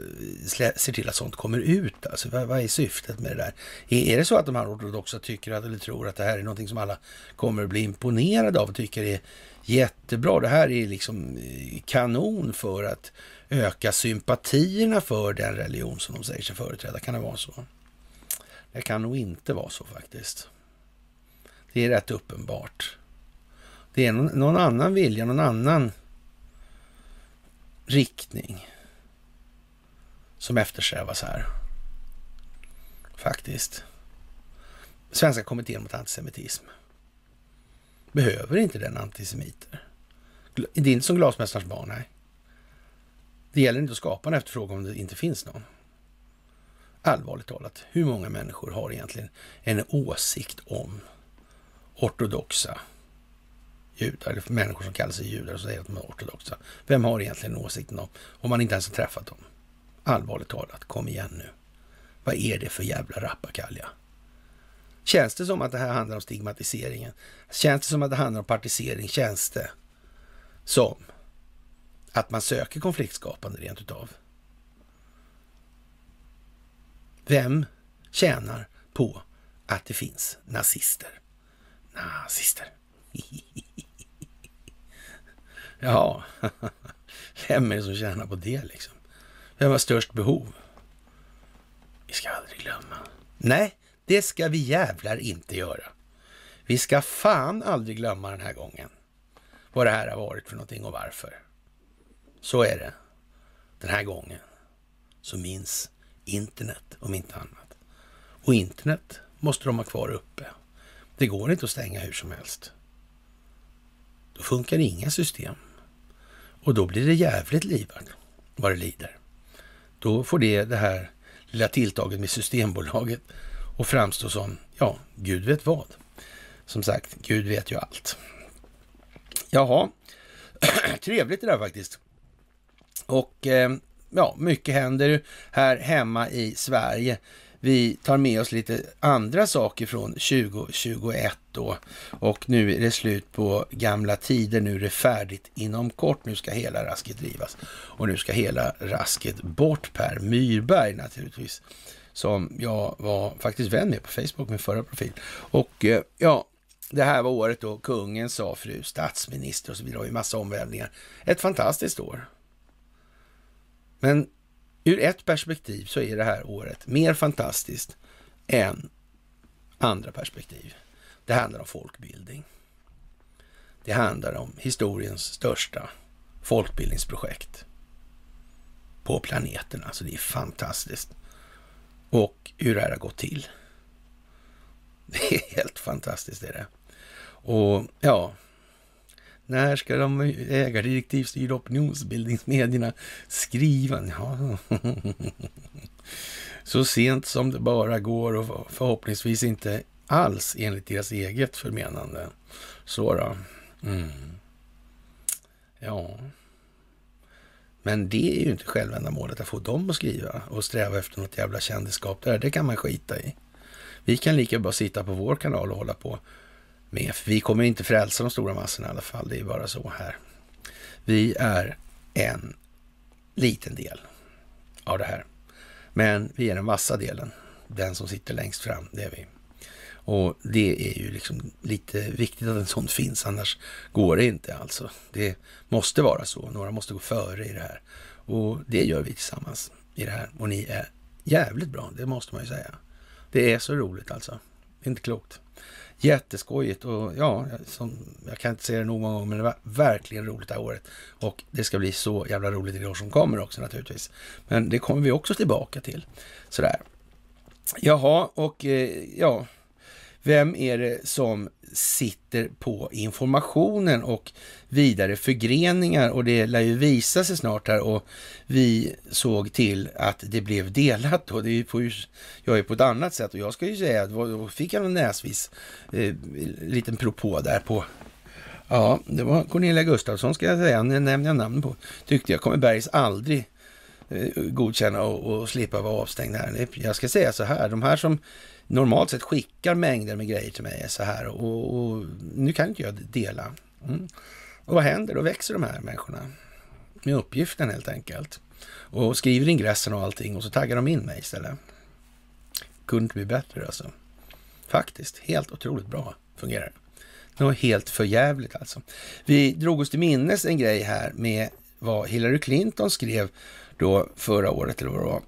ser till att sånt kommer ut. Alltså, vad, vad är syftet med det där? Är, är, det så att de här ortodoxa tycker att, eller tror att det här är någonting som alla kommer att bli imponerade av och tycker är jättebra? Det här är liksom eh, kanon för att öka sympatierna för den religion som de säger sig företräda. Kan det vara så? Det kan nog inte vara så faktiskt. Det är rätt uppenbart. Det är någon, någon annan vilja, någon annan riktning som eftersträvas här. Faktiskt. Svenska kommittén mot antisemitism behöver inte den antisemiter. Det är inte som glasmästarens barn, nej. Det gäller inte att skapa en efterfrågan om det inte finns någon. Allvarligt talat, hur många människor har egentligen en åsikt om ortodoxa judar, eller människor som kallar sig judar och säger att de är ortodoxa? Vem har egentligen åsikten om, om man inte ens har träffat dem? Allvarligt talat, kom igen nu. Vad är det för jävla rappakalja? Känns det som att det här handlar om stigmatiseringen? Känns det som att det handlar om partisering? Känns det som att man söker konfliktskapande rent utav? Vem tjänar på att det finns nazister? Nazister. ja, vem är det som tjänar på det liksom? Vem har störst behov? Vi ska aldrig glömma. Nej, det ska vi jävlar inte göra. Vi ska fan aldrig glömma den här gången. Vad det här har varit för någonting och varför. Så är det. Den här gången så minns internet om inte annat. Och internet måste de ha kvar uppe. Det går inte att stänga hur som helst. Då funkar inga system. Och då blir det jävligt livat vad det lider. Då får det det här lilla tilltaget med Systembolaget och framstå som, ja, Gud vet vad. Som sagt, Gud vet ju allt. Jaha, trevligt det där faktiskt. Och eh, ja, mycket händer här hemma i Sverige vi tar med oss lite andra saker från 2021 då. Och nu är det slut på gamla tider. Nu är det färdigt inom kort. Nu ska hela rasket drivas. Och nu ska hela rasket bort. Per Myrberg naturligtvis. Som jag var faktiskt vän med på Facebook, min förra profil. Och eh, ja, det här var året då kungen sa fru statsminister och så vidare. Det var ju massa omvälvningar. Ett fantastiskt år. Men ur ett perspektiv så är det här året mer fantastiskt än andra perspektiv. Det handlar om folkbildning. Det handlar om historiens största folkbildningsprojekt på planeten. Alltså det är fantastiskt. Och hur det här har gått till. Det är helt fantastiskt är det. Och ja, när ska de ägardirektivstyrda opinionsbildningsmedierna skriva? Ja. Så sent som det bara går och förhoppningsvis inte alls enligt deras eget förmenande. Så då. Mm. Ja. Men det är ju inte självändamålet att få dem att skriva och sträva efter något jävla kändisskap där. Det kan man skita i. Vi kan lika bra sitta på vår kanal och hålla på med. Vi kommer inte frälsa de stora massorna i alla fall. Det är bara så här. Vi är en liten del av det här. Men vi är den vassa delen. Den som sitter längst fram, det är vi. Och det är ju liksom lite viktigt att en sån finns, annars går det inte alltså. Det måste vara så. Några måste gå före i det här. Och det gör vi tillsammans i det här. Och ni är jävligt bra, det måste man ju säga. Det är så roligt alltså. Det är inte klokt. Jätteskojigt och ja, som, jag kan inte säga det nog många gånger, men det var verkligen roligt det här året. Och det ska bli så jävla roligt i det år som kommer också naturligtvis. Men det kommer vi också tillbaka till. Sådär. Jaha, och eh, ja, vem är det som sitter på informationen och vidare förgreningar och det lär ju visa sig snart här och vi såg till att det blev delat då. Det är ju på, jag är på ett annat sätt och jag ska ju säga att då fick jag en näsvis eh, liten propå där på Ja, det var Cornelia Gustafsson ska jag säga, nu nämner jag namn på. Tyckte jag kommer Bergs aldrig eh, godkänna och, och slippa vara avstängd här. Jag ska säga så här, de här som normalt sett skickar mängder med grejer till mig så här och, och nu kan inte jag dela. Mm. Och vad händer? Då växer de här människorna med uppgiften helt enkelt och skriver ingressen och allting och så taggar de in mig istället. Kunde inte bli bättre alltså. Faktiskt, helt otroligt bra fungerar det. var helt förjävligt alltså. Vi drog oss till minnes en grej här med vad Hillary Clinton skrev då förra året eller vad det var.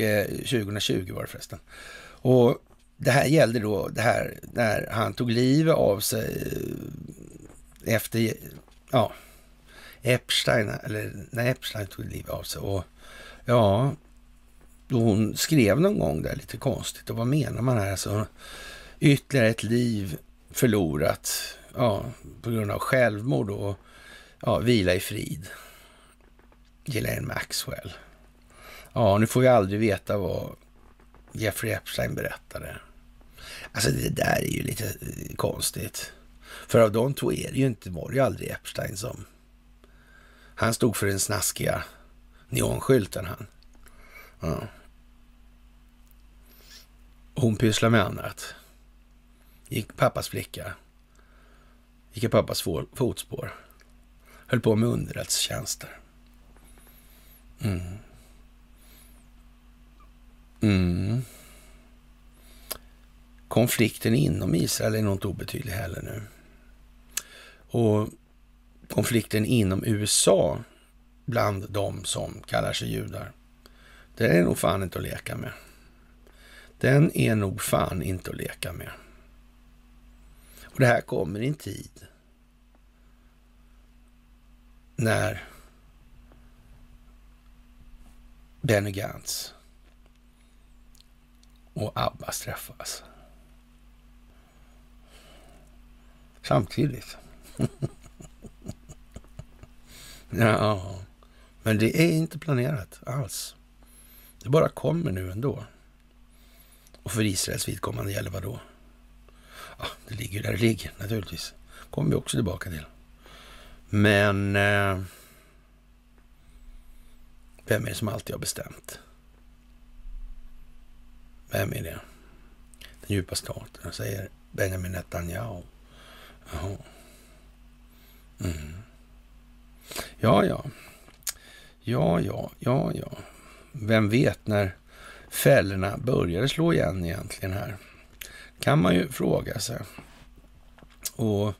Eh, och 2020 var det förresten. Och det här gällde då det här när han tog livet av sig eh, efter, ja, Epstein, eller när Epstein tog livet av sig. Och ja, då hon skrev någon gång där lite konstigt. Och vad menar man här? Alltså, ytterligare ett liv förlorat ja, på grund av självmord och ja, vila i frid. Ghislaine Maxwell. Ja, nu får vi aldrig veta vad Jeffrey Epstein berättade. Alltså det där är ju lite eh, konstigt. För av de två är det ju inte, var det ju aldrig Epstein som... Han stod för den snaskiga neonskylten han. Ja. Hon pysslade med annat. Gick pappas flicka. Gick i pappas fotspår. Höll på med underrättelsetjänster. Mm. Mm. Konflikten inom Israel är nog inte obetydlig heller nu. Och konflikten inom USA bland de som kallar sig judar, den är nog fan inte att leka med. Den är nog fan inte att leka med. Och det här kommer i en tid när Benny Gantz och Abbas träffas. Samtidigt. ja, men det är inte planerat alls. Det bara kommer nu ändå. Och för Israels vidkommande gäller vad då? Ja, det ligger där det ligger naturligtvis. kommer vi också tillbaka till. Men eh, vem är det som alltid har bestämt? Vem är det? Den djupa staten, säger Benjamin Netanyahu. Jaha. Mm. Ja, ja. Ja, ja, ja, ja. Vem vet när fällorna började slå igen egentligen här? Kan man ju fråga sig. Och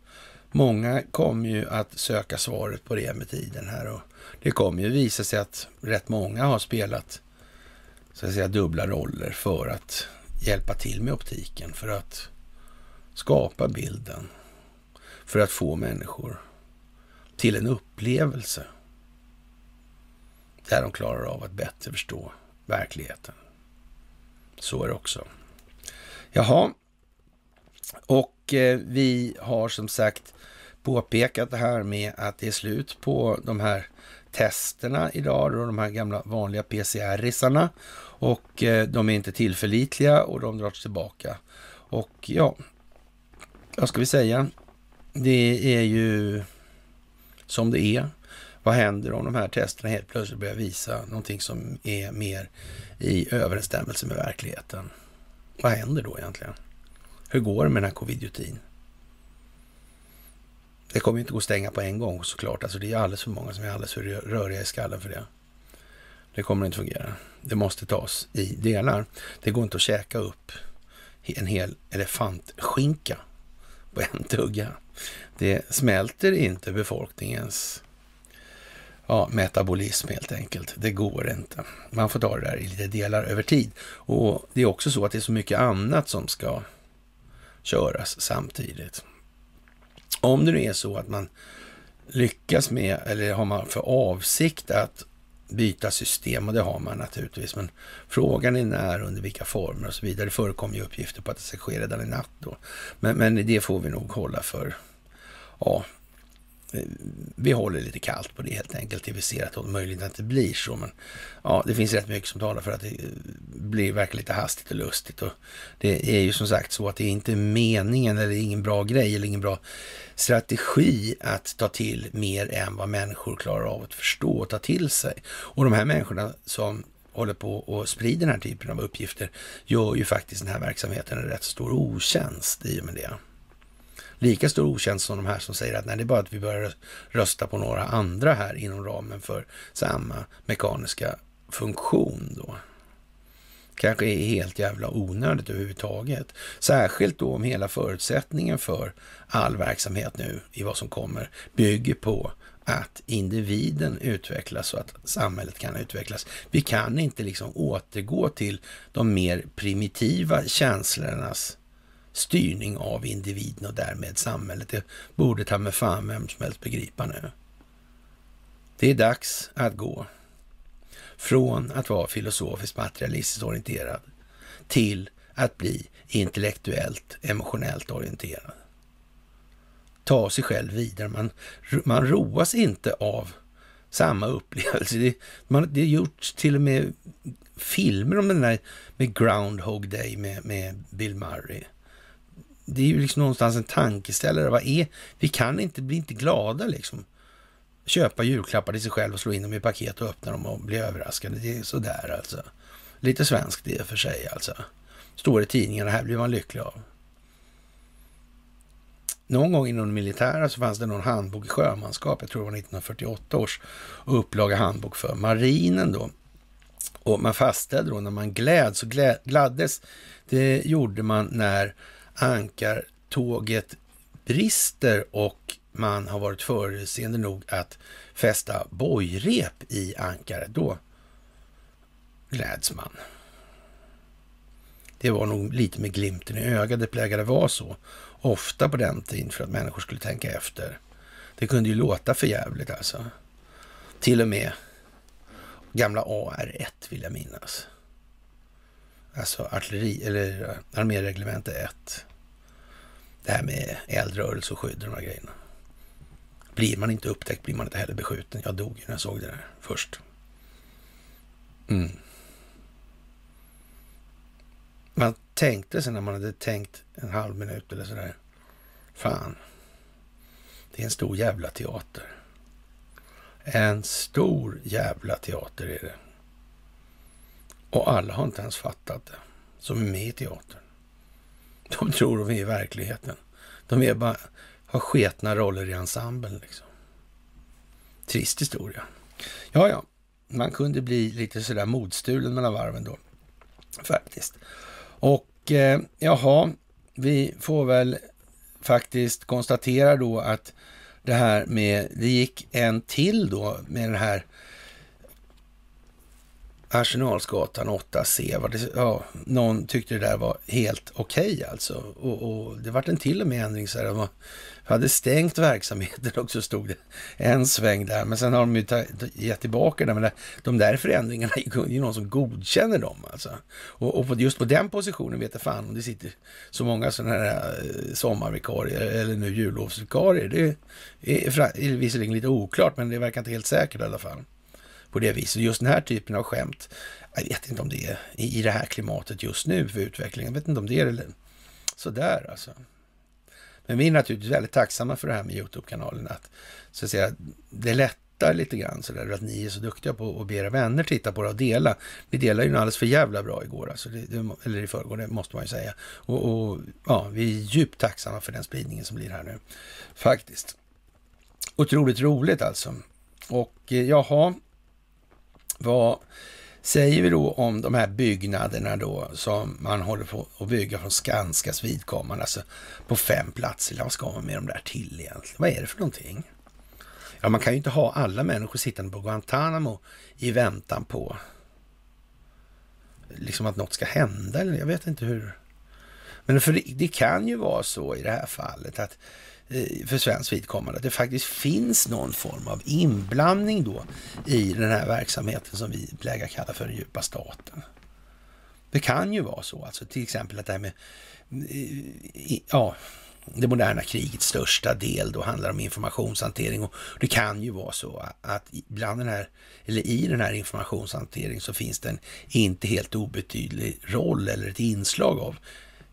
många kommer ju att söka svaret på det med tiden här och det kommer ju visa sig att rätt många har spelat så att säga, dubbla roller för att hjälpa till med optiken, för att skapa bilden, för att få människor till en upplevelse där de klarar av att bättre förstå verkligheten. Så är det också. Jaha, och eh, vi har som sagt påpekat det här med att det är slut på de här testerna idag, då, de här gamla vanliga PCR-risarna. Och eh, de är inte tillförlitliga och de dras tillbaka. Och ja, vad ska vi säga? Det är ju som det är. Vad händer om de här testerna helt plötsligt börjar visa någonting som är mer i överensstämmelse med verkligheten? Vad händer då egentligen? Hur går det med den här covidiotin? Det kommer inte gå att stänga på en gång såklart. Alltså det är alldeles för många som är alldeles för röriga i skallen för det. Det kommer inte fungera. Det måste tas i delar. Det går inte att käka upp en hel elefantskinka på en tugga. Det smälter inte befolkningens ja, metabolism helt enkelt. Det går inte. Man får ta det där i lite delar över tid. Och det är också så att det är så mycket annat som ska köras samtidigt. Om det nu är så att man lyckas med, eller har man för avsikt att byta system och det har man naturligtvis. Men frågan är när, under vilka former och så vidare. Det förekommer ju uppgifter på att det ska ske redan i natt då. Men, men det får vi nog hålla för, ja, vi håller lite kallt på det helt enkelt till vi ser att det möjligen inte blir så. Men ja, det finns rätt mycket som talar för att det eh, blir verkligen lite hastigt och lustigt. Och det är ju som sagt så att det är inte meningen eller ingen bra grej eller ingen bra strategi att ta till mer än vad människor klarar av att förstå och ta till sig. Och de här människorna som håller på och sprider den här typen av uppgifter gör ju faktiskt den här verksamheten en rätt stor otjänst i och med det lika stor otjänst som de här som säger att nej, det är bara att vi börjar rösta på några andra här inom ramen för samma mekaniska funktion då. Kanske är helt jävla onödigt överhuvudtaget. Särskilt då om hela förutsättningen för all verksamhet nu i vad som kommer bygger på att individen utvecklas så att samhället kan utvecklas. Vi kan inte liksom återgå till de mer primitiva känslornas styrning av individen och därmed samhället. Det borde ta med fan vem som helst begripa nu. Det är dags att gå från att vara filosofiskt materialistiskt orienterad till att bli intellektuellt, emotionellt orienterad. Ta sig själv vidare. Man, man roas inte av samma upplevelse. Det, man, det har gjorts till och med filmer om den där med Groundhog Day med, med Bill Murray det är ju liksom någonstans en tankeställare. Vad är, vi kan inte bli inte glada liksom. Köpa julklappar till sig själv och slå in dem i paket och öppna dem och bli överraskade. Det är sådär alltså. Lite svenskt det för sig alltså. Står i tidningarna, här blir man lycklig av. Någon gång inom det militära så fanns det någon handbok i sjömanskap, jag tror det var 1948 års upplaga handbok för marinen då. Och man fastställde då när man gläds och gladdes, det gjorde man när ankartåget brister och man har varit förutseende nog att fästa bojrep i ankaret, då gläds man. Det var nog lite med glimten i ögat, det plägade vara så. Ofta på den tiden för att människor skulle tänka efter. Det kunde ju låta för jävligt alltså. Till och med gamla AR1 vill jag minnas. Alltså artilleri, eller arméreglemente 1. Det här med eldrörelse och skydd och de här grejerna. Blir man inte upptäckt blir man inte heller beskjuten. Jag dog när jag såg det där först. Mm. Man tänkte sig när man hade tänkt en halv minut eller sådär. Fan, det är en stor jävla teater. En stor jävla teater är det. Och alla har inte ens fattat det, som är med i teatern. De tror de är i verkligheten. De är bara, har sketna roller i ensemblen. Liksom. Trist historia. Ja, ja, man kunde bli lite sådär modstulen mellan varven då, faktiskt. Och eh, jaha, vi får väl faktiskt konstatera då att det här med, det gick en till då med den här Arsenalsgatan 8C. Var det, ja, någon tyckte det där var helt okej okay alltså. Och, och, det vart en till och med ändring så här. De hade stängt verksamheten och så stod det en sväng där. Men sen har de ju gett tillbaka det. Men de där förändringarna är ju någon som godkänner dem alltså. Och, och just på den positionen vet jag fan om det sitter så många sådana här eh, sommarvikarier eller nu jullovsvikarier. Det är, är visserligen lite oklart men det verkar inte helt säkert i alla fall på det viset. Just den här typen av skämt, jag vet inte om det är i det här klimatet just nu för utvecklingen. Jag vet inte om det är eller sådär alltså. Men vi är naturligtvis väldigt tacksamma för det här med Youtube-kanalen. Att, så att säga, det lättar lite grann sådär att ni är så duktiga på att be era vänner titta på det och dela. Vi delade ju alldeles för jävla bra igår, alltså, det, det, eller i förrgår, det måste man ju säga. Och, och, ja, vi är djupt tacksamma för den spridningen som blir här nu. Faktiskt. Otroligt roligt alltså. Och eh, jaha, vad säger vi då om de här byggnaderna då som man håller på att bygga från Skanskas vidkommande, alltså på fem platser? Vad ska man med de där till egentligen? Vad är det för någonting? Ja, man kan ju inte ha alla människor sittande på Guantanamo i väntan på liksom att något ska hända. Eller jag vet inte hur. Men för det, det kan ju vara så i det här fallet att Eh, för svensk vidkommande, att det faktiskt finns någon form av inblandning då i den här verksamheten som vi plägar kalla för den djupa staten. Det kan ju vara så, alltså till exempel att det här med eh, ja, det moderna krigets största del då handlar om informationshantering och det kan ju vara så att bland den här, eller i den här informationshanteringen så finns det en inte helt obetydlig roll eller ett inslag av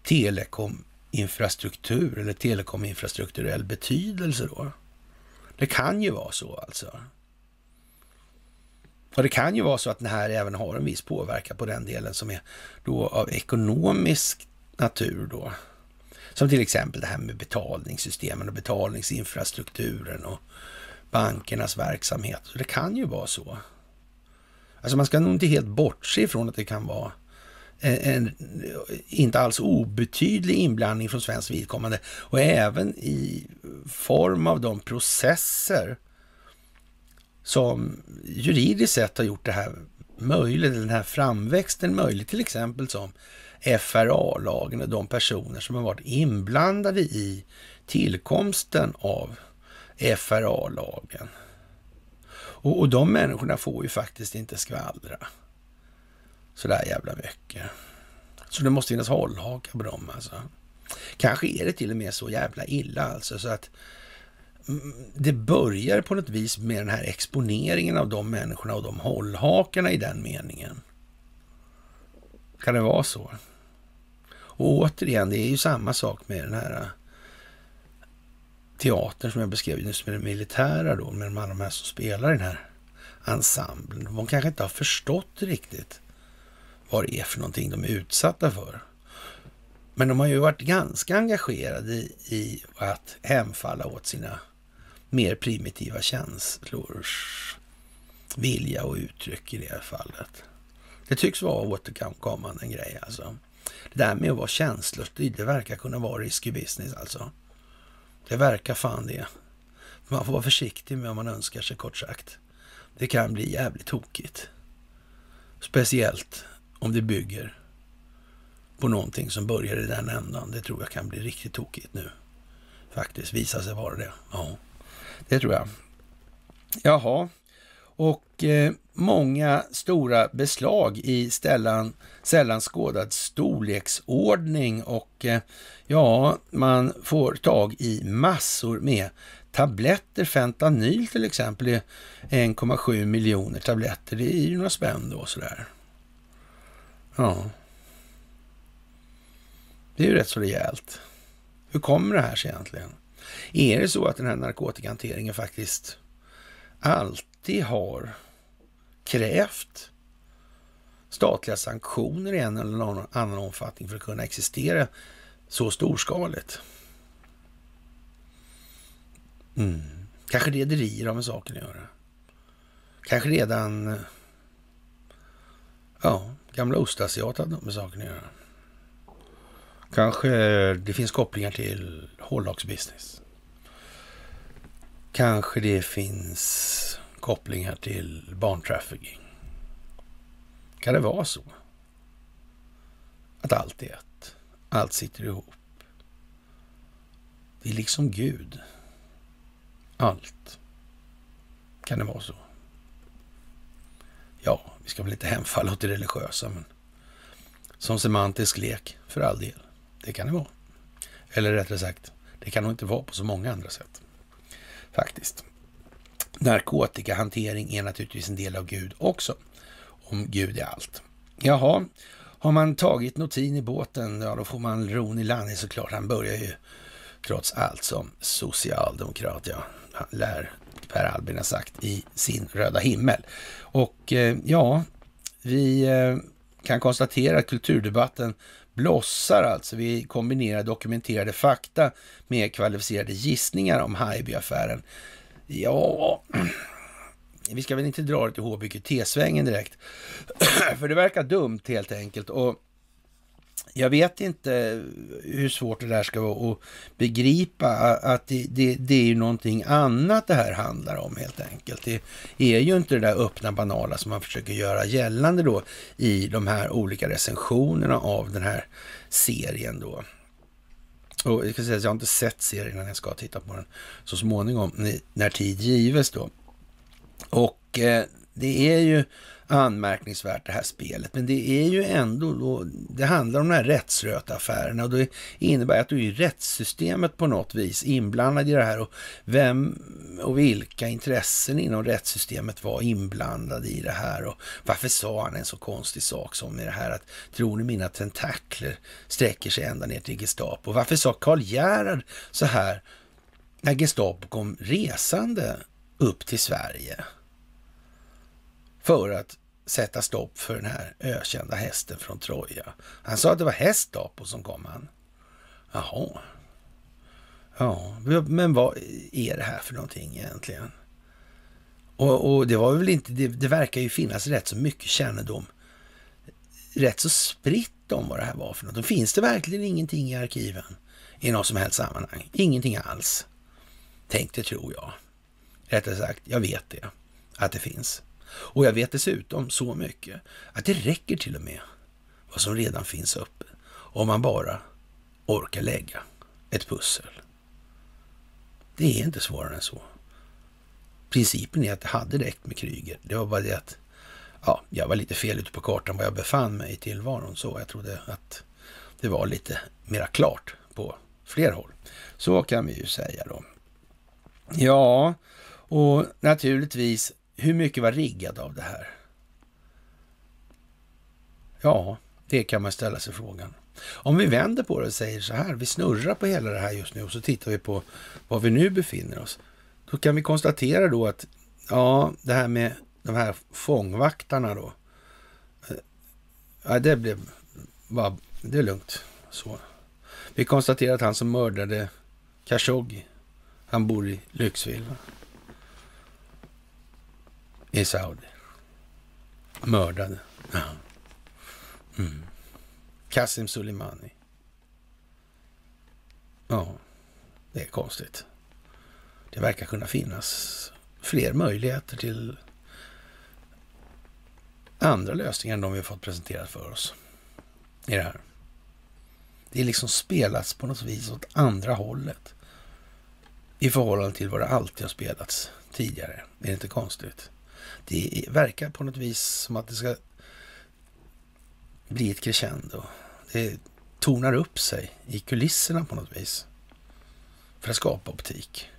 telekom infrastruktur eller telekominfrastrukturell betydelse då. Det kan ju vara så alltså. Och det kan ju vara så att den här även har en viss påverkan på den delen som är då av ekonomisk natur då. Som till exempel det här med betalningssystemen och betalningsinfrastrukturen och bankernas verksamhet. Så det kan ju vara så. Alltså man ska nog inte helt bortse ifrån att det kan vara en inte alls obetydlig inblandning från svensk vidkommande och även i form av de processer som juridiskt sett har gjort det här möjligt, den här framväxten möjlig, till exempel som FRA-lagen och de personer som har varit inblandade i tillkomsten av FRA-lagen. Och, och de människorna får ju faktiskt inte skvallra sådär jävla mycket. Så det måste finnas hållhakar på dem alltså. Kanske är det till och med så jävla illa alltså så att det börjar på något vis med den här exponeringen av de människorna och de hållhakarna i den meningen. Kan det vara så? Och återigen, det är ju samma sak med den här äh, teatern som jag beskrev nyss med det militära då, med alla de här som spelar i den här ensemblen. De kanske inte har förstått riktigt vad det är för någonting de är utsatta för. Men de har ju varit ganska engagerade i, i att hemfalla åt sina mer primitiva känslors vilja och uttryck i det här fallet. Det tycks vara återkommande en grej alltså. Det där med att vara känslostyrd, det verkar kunna vara risky business alltså. Det verkar fan det. Man får vara försiktig med vad man önskar sig kort sagt. Det kan bli jävligt tokigt. Speciellt om det bygger på någonting som börjar i den ändan. Det tror jag kan bli riktigt tokigt nu. Faktiskt, visa sig vara det. Ja, det tror jag. Jaha, och eh, många stora beslag i ställan, sällan skådad storleksordning och eh, ja, man får tag i massor med tabletter. Fentanyl till exempel är 1,7 miljoner tabletter. Det är ju några spänn då sådär. Ja. Det är ju rätt så rejält. Hur kommer det här sig egentligen? Är det så att den här narkotikahanteringen faktiskt alltid har krävt statliga sanktioner i en eller annan omfattning för att kunna existera så storskaligt? Mm. Kanske rederier har med saken att göra. Kanske redan ja, gamla ostasiat hade med saken att göra. Kanske det finns kopplingar till hårdlagsbusiness. Kanske det finns kopplingar till barntrafficking. Kan det vara så? Att allt är ett. Allt sitter ihop. Det är liksom Gud. Allt. Kan det vara så? Ja, vi ska väl inte hemfalla åt det religiösa, men som semantisk lek, för all del. Det kan det vara. Eller rättare sagt, det kan nog inte vara på så många andra sätt. Faktiskt. Narkotikahantering är naturligtvis en del av Gud också. Om Gud är allt. Jaha, har man tagit notin i båten, ja då får man ron i land såklart. Han börjar ju trots allt som socialdemokrat, ja. Han lär Per Albin har sagt i sin röda himmel. Och eh, ja, vi eh, kan konstatera att kulturdebatten blossar alltså. Vi kombinerar dokumenterade fakta med kvalificerade gissningar om Haijby-affären. Ja, vi ska väl inte dra det till HBQT-svängen direkt. För det verkar dumt helt enkelt. Och jag vet inte hur svårt det där ska vara att begripa att det, det, det, är ju någonting annat det här handlar om helt enkelt. Det är ju inte det där öppna banala som man försöker göra gällande då i de här olika recensionerna av den här serien då. Och jag ska säga att jag har inte sett serien, när jag ska titta på den så småningom när tid gives då. Och eh, det är ju anmärkningsvärt det här spelet. Men det är ju ändå, då, det handlar om de här rättsrötaffärerna och det innebär att du är rättssystemet på något vis inblandad i det här och vem och vilka intressen inom rättssystemet var inblandade i det här och varför sa han en så konstig sak som i det här att tror ni mina tentakler sträcker sig ända ner till Gestapo? Varför sa Karl Gerhard så här när Gestapo kom resande upp till Sverige? för att sätta stopp för den här ökända hästen från Troja. Han sa att det var hästdapo som kom han. Jaha. Ja, men vad är det här för någonting egentligen? Och, och det var väl inte, det, det, verkar ju finnas rätt så mycket kännedom, rätt så spritt om vad det här var för något. Då finns det verkligen ingenting i arkiven i något som helst sammanhang. Ingenting alls. Tänk det tror jag. Rättare sagt, jag vet det, att det finns. Och jag vet dessutom så mycket att det räcker till och med vad som redan finns uppe om man bara orkar lägga ett pussel. Det är inte svårare än så. Principen är att det hade räckt med Kryger. Det var bara det att ja, jag var lite fel ute på kartan var jag befann mig i tillvaron. Så jag trodde att det var lite mera klart på fler håll. Så kan vi ju säga då. Ja, och naturligtvis hur mycket var riggat av det här? Ja, det kan man ställa sig frågan. Om vi vänder på det och säger så här, vi snurrar på hela det här just nu och så tittar vi på var vi nu befinner oss. Då kan vi konstatera då att, ja, det här med de här fångvaktarna då. Eh, ja, det blev, bara, det är lugnt. Så. Vi konstaterar att han som mördade Khashoggi, han bor i Lyxville i Saudi. Mördade. Ja. Mm. Kassim Soleimani. Ja, det är konstigt. Det verkar kunna finnas fler möjligheter till andra lösningar än de vi har fått presenterat för oss i det här. Det är liksom spelats på något vis åt andra hållet i förhållande till vad det alltid har spelats tidigare. Det Är inte konstigt? Det verkar på något vis som att det ska bli ett crescendo. Det tonar upp sig i kulisserna på något vis för att skapa optik.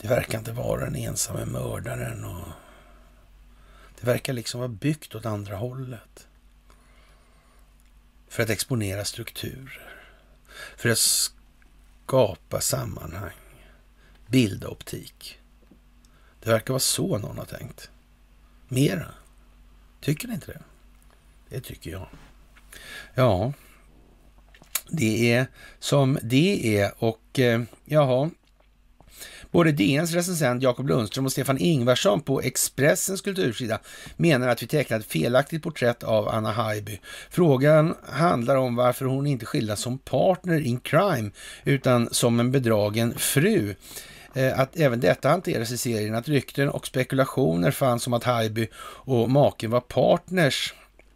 Det verkar inte vara den ensamme mördaren och det verkar liksom vara byggt åt andra hållet. För att exponera strukturer. För att skapa sammanhang. Bilda optik. Det verkar vara så någon har tänkt. Mera. Tycker ni inte det? Det tycker jag. Ja, det är som det är och eh, jaha. Både DNs recensent Jakob Lundström och Stefan Ingvarsson på Expressens kultursida menar att vi tecknat ett felaktigt porträtt av Anna Haijby. Frågan handlar om varför hon inte skildras som partner in crime utan som en bedragen fru. Eh, att även detta hanteras i serien, att rykten och spekulationer fanns om att Haijby och maken var partners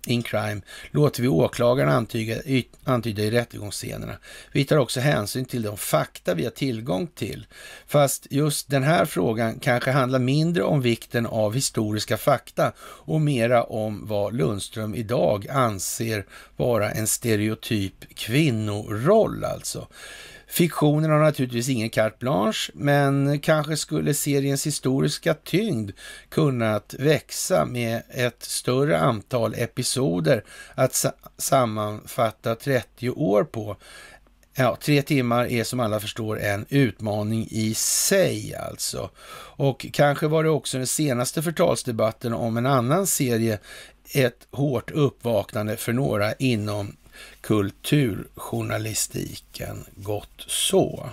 in crime låter vi åklagaren antyda, antyda i rättegångsscenerna. Vi tar också hänsyn till de fakta vi har tillgång till. Fast just den här frågan kanske handlar mindre om vikten av historiska fakta och mera om vad Lundström idag anser vara en stereotyp kvinnoroll alltså. Fiktionen har naturligtvis ingen carte blanche, men kanske skulle seriens historiska tyngd kunnat växa med ett större antal episoder att sa sammanfatta 30 år på. Ja, tre timmar är som alla förstår en utmaning i sig alltså. Och kanske var det också den senaste förtalsdebatten om en annan serie ett hårt uppvaknande för några inom kulturjournalistiken. Gott så.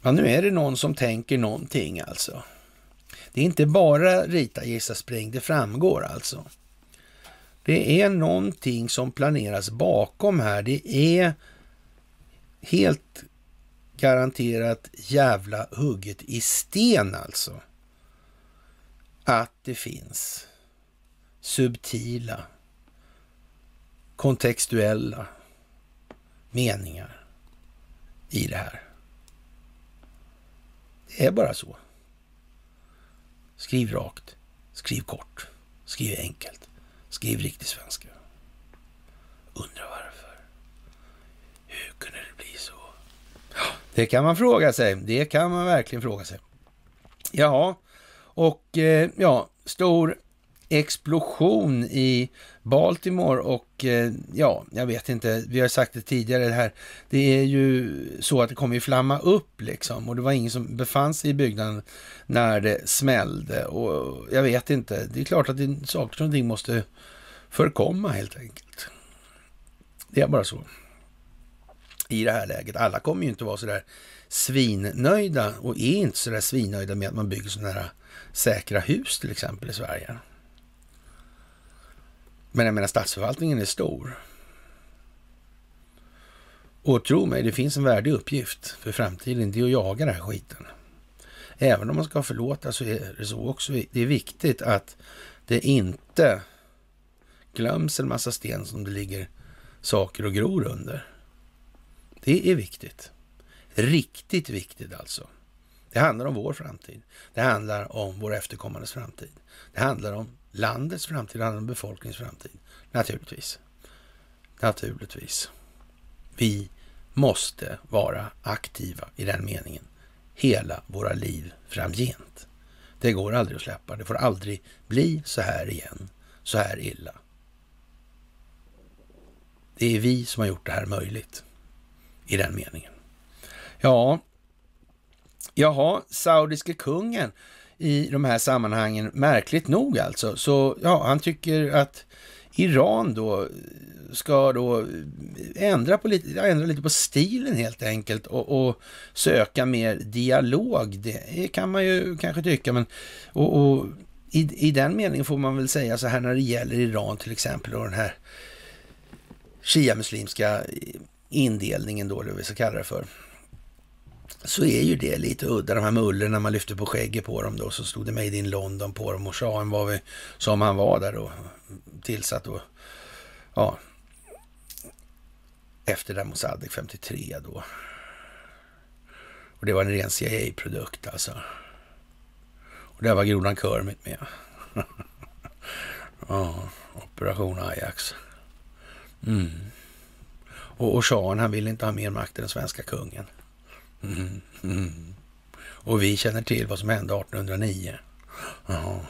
Men nu är det någon som tänker någonting alltså. Det är inte bara rita, gissa, spring, det framgår alltså. Det är någonting som planeras bakom här. Det är helt garanterat jävla hugget i sten alltså. Att det finns subtila kontextuella meningar i det här. Det är bara så. Skriv rakt, skriv kort, skriv enkelt, skriv riktig svenska. Undrar varför. Hur kunde det bli så? Det kan man fråga sig. Det kan man verkligen fråga sig. Jaha, och eh, ja, stor explosion i Baltimore och eh, ja, jag vet inte, vi har sagt det tidigare det här. Det är ju så att det kommer ju flamma upp liksom och det var ingen som befann sig i byggnaden när det smällde och jag vet inte. Det är klart att det, saker och ting måste förkomma helt enkelt. Det är bara så. I det här läget. Alla kommer ju inte vara så där svinnöjda och är inte så där svinnöjda med att man bygger sådana här säkra hus till exempel i Sverige. Men jag menar, statsförvaltningen är stor. Och tro mig, det finns en värdig uppgift för framtiden. Det är att jaga den här skiten. Även om man ska förlåta så är det så också. Det är viktigt att det inte glöms en massa sten som det ligger saker och gror under. Det är viktigt. Riktigt viktigt alltså. Det handlar om vår framtid. Det handlar om vår efterkommandes framtid. Det handlar om landets framtid, det handlar om befolkningens framtid. Naturligtvis. Naturligtvis. Vi måste vara aktiva i den meningen hela våra liv framgent. Det går aldrig att släppa. Det får aldrig bli så här igen, så här illa. Det är vi som har gjort det här möjligt i den meningen. Ja, jaha, saudiske kungen i de här sammanhangen, märkligt nog alltså. Så ja, han tycker att Iran då ska då ändra, på lite, ändra lite på stilen helt enkelt och, och söka mer dialog. Det kan man ju kanske tycka, men och, och i, i den meningen får man väl säga så här när det gäller Iran till exempel och den här shia-muslimska indelningen då, eller vad vi ska kalla det för så är ju det lite udda. De här mullorna man lyfte på skägget på dem då, så stod det Made in London på dem och shahen var vi, som han var där och tillsatt då, ja, efter där Mossadegh 53 då. Och det var en ren CIA-produkt alltså. Och där var grodan Kermit med. ja, Operation Ajax. Mm. Och, och shahen, han ville inte ha mer makt än den svenska kungen. Mm, mm. Och vi känner till vad som hände 1809. Aha,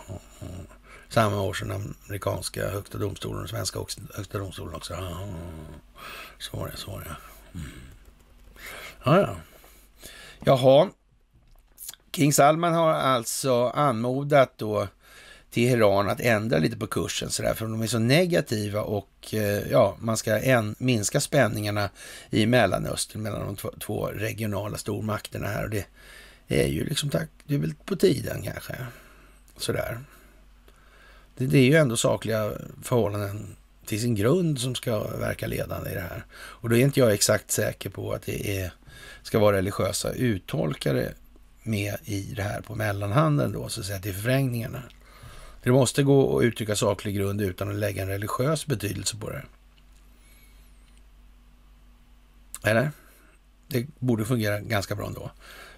Samma år som amerikanska högsta domstolen och svenska högsta domstolen också. Aha. Så var det, så var det. Mm. Ja, ja. Jaha. King Salman har alltså anmodat då Teheran att ändra lite på kursen sådär, för de är så negativa och eh, ja, man ska en, minska spänningarna i Mellanöstern mellan de två regionala stormakterna här och det är ju liksom, tack, det är väl på tiden kanske. Sådär. Det, det är ju ändå sakliga förhållanden till sin grund som ska verka ledande i det här. Och då är inte jag exakt säker på att det är, ska vara religiösa uttolkare med i det här på mellanhanden då, så att säga, till förvrängningarna. Det måste gå att uttrycka saklig grund utan att lägga en religiös betydelse på det. Eller? Det borde fungera ganska bra ändå,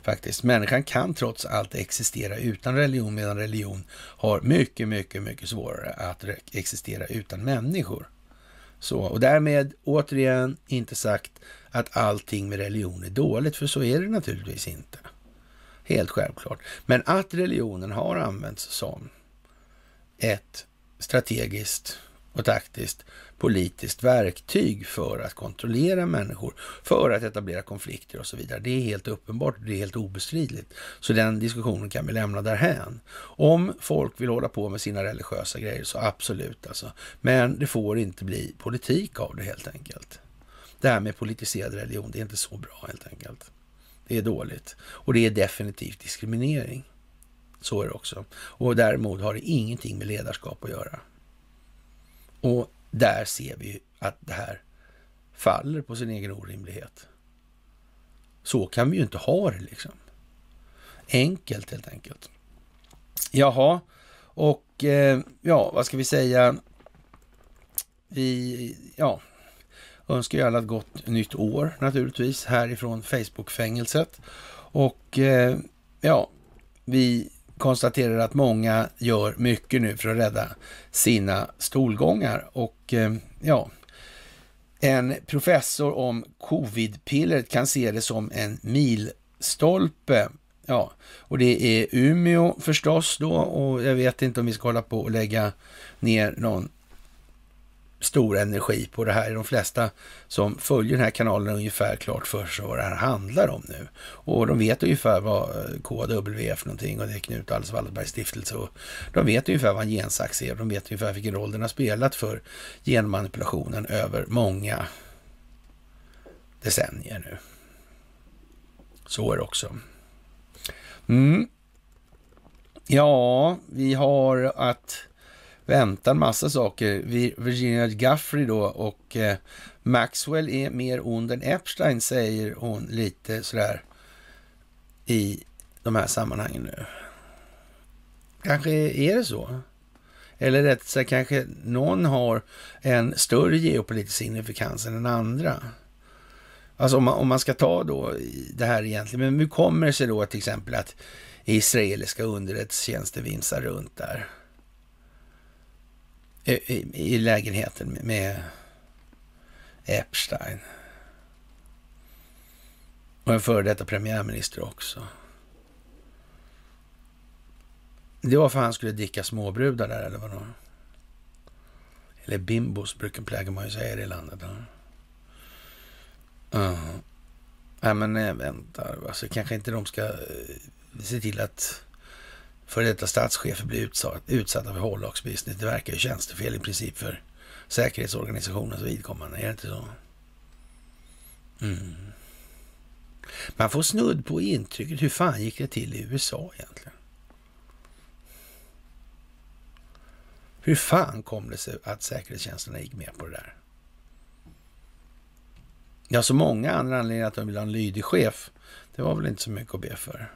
faktiskt. Människan kan trots allt existera utan religion, medan religion har mycket, mycket, mycket svårare att existera utan människor. Så, och därmed återigen inte sagt att allting med religion är dåligt, för så är det naturligtvis inte. Helt självklart. Men att religionen har använts som ett strategiskt och taktiskt politiskt verktyg för att kontrollera människor, för att etablera konflikter och så vidare. Det är helt uppenbart, det är helt obestridligt. Så den diskussionen kan vi lämna därhän. Om folk vill hålla på med sina religiösa grejer så absolut alltså. Men det får inte bli politik av det helt enkelt. Det här med politiserad religion, det är inte så bra helt enkelt. Det är dåligt och det är definitivt diskriminering. Så är det också. Och däremot har det ingenting med ledarskap att göra. Och där ser vi att det här faller på sin egen orimlighet. Så kan vi ju inte ha det liksom. Enkelt helt enkelt. Jaha, och eh, ja, vad ska vi säga? Vi, ja, önskar ju alla ett gott nytt år naturligtvis härifrån Facebook-fängelset. Och eh, ja, vi konstaterar att många gör mycket nu för att rädda sina stolgångar. Och eh, ja, en professor om covidpillret kan se det som en milstolpe. Ja, och det är Umeå förstås då och jag vet inte om vi ska hålla på och lägga ner någon stor energi på det här. De flesta som följer den här kanalen har ungefär klart för sig vad det här handlar om nu. Och de vet ungefär vad eh, KW är för någonting och det är Knut Alice Wallenbergs stiftelse. Och de vet ungefär vad en gensax är. De vet ungefär vilken roll den har spelat för genmanipulationen över många decennier nu. Så är det också. Mm. Ja, vi har att väntar massa saker. Virginia Guffrey då och eh, Maxwell är mer ond än Epstein, säger hon lite sådär i de här sammanhangen nu. Kanske är det så. Eller rätt sagt, kanske någon har en större geopolitisk signifikans än den andra. Alltså om man, om man ska ta då det här egentligen, men hur kommer det sig då till exempel att israeliska underrättelsetjänster vinsar runt där? I, lägenheten med Epstein. Och en före detta premiärminister också. Det var för att han skulle dricka småbrudar där eller vadå? Eller bimbos brukar plägar man ju säga i det landet. Ja, uh. Nej men nej, vänta, alltså kanske inte de ska eh, se till att för detta statschefer blir utsatta för hållhaksbusiness. Det verkar ju tjänstefel i princip för säkerhetsorganisationens vidkommande. Är det inte så? Mm. Man får snudd på intrycket. Hur fan gick det till i USA egentligen? Hur fan kom det sig att säkerhetstjänsterna gick med på det där? Ja, så många andra anledningar att de vill ha en lydig chef. Det var väl inte så mycket att be för.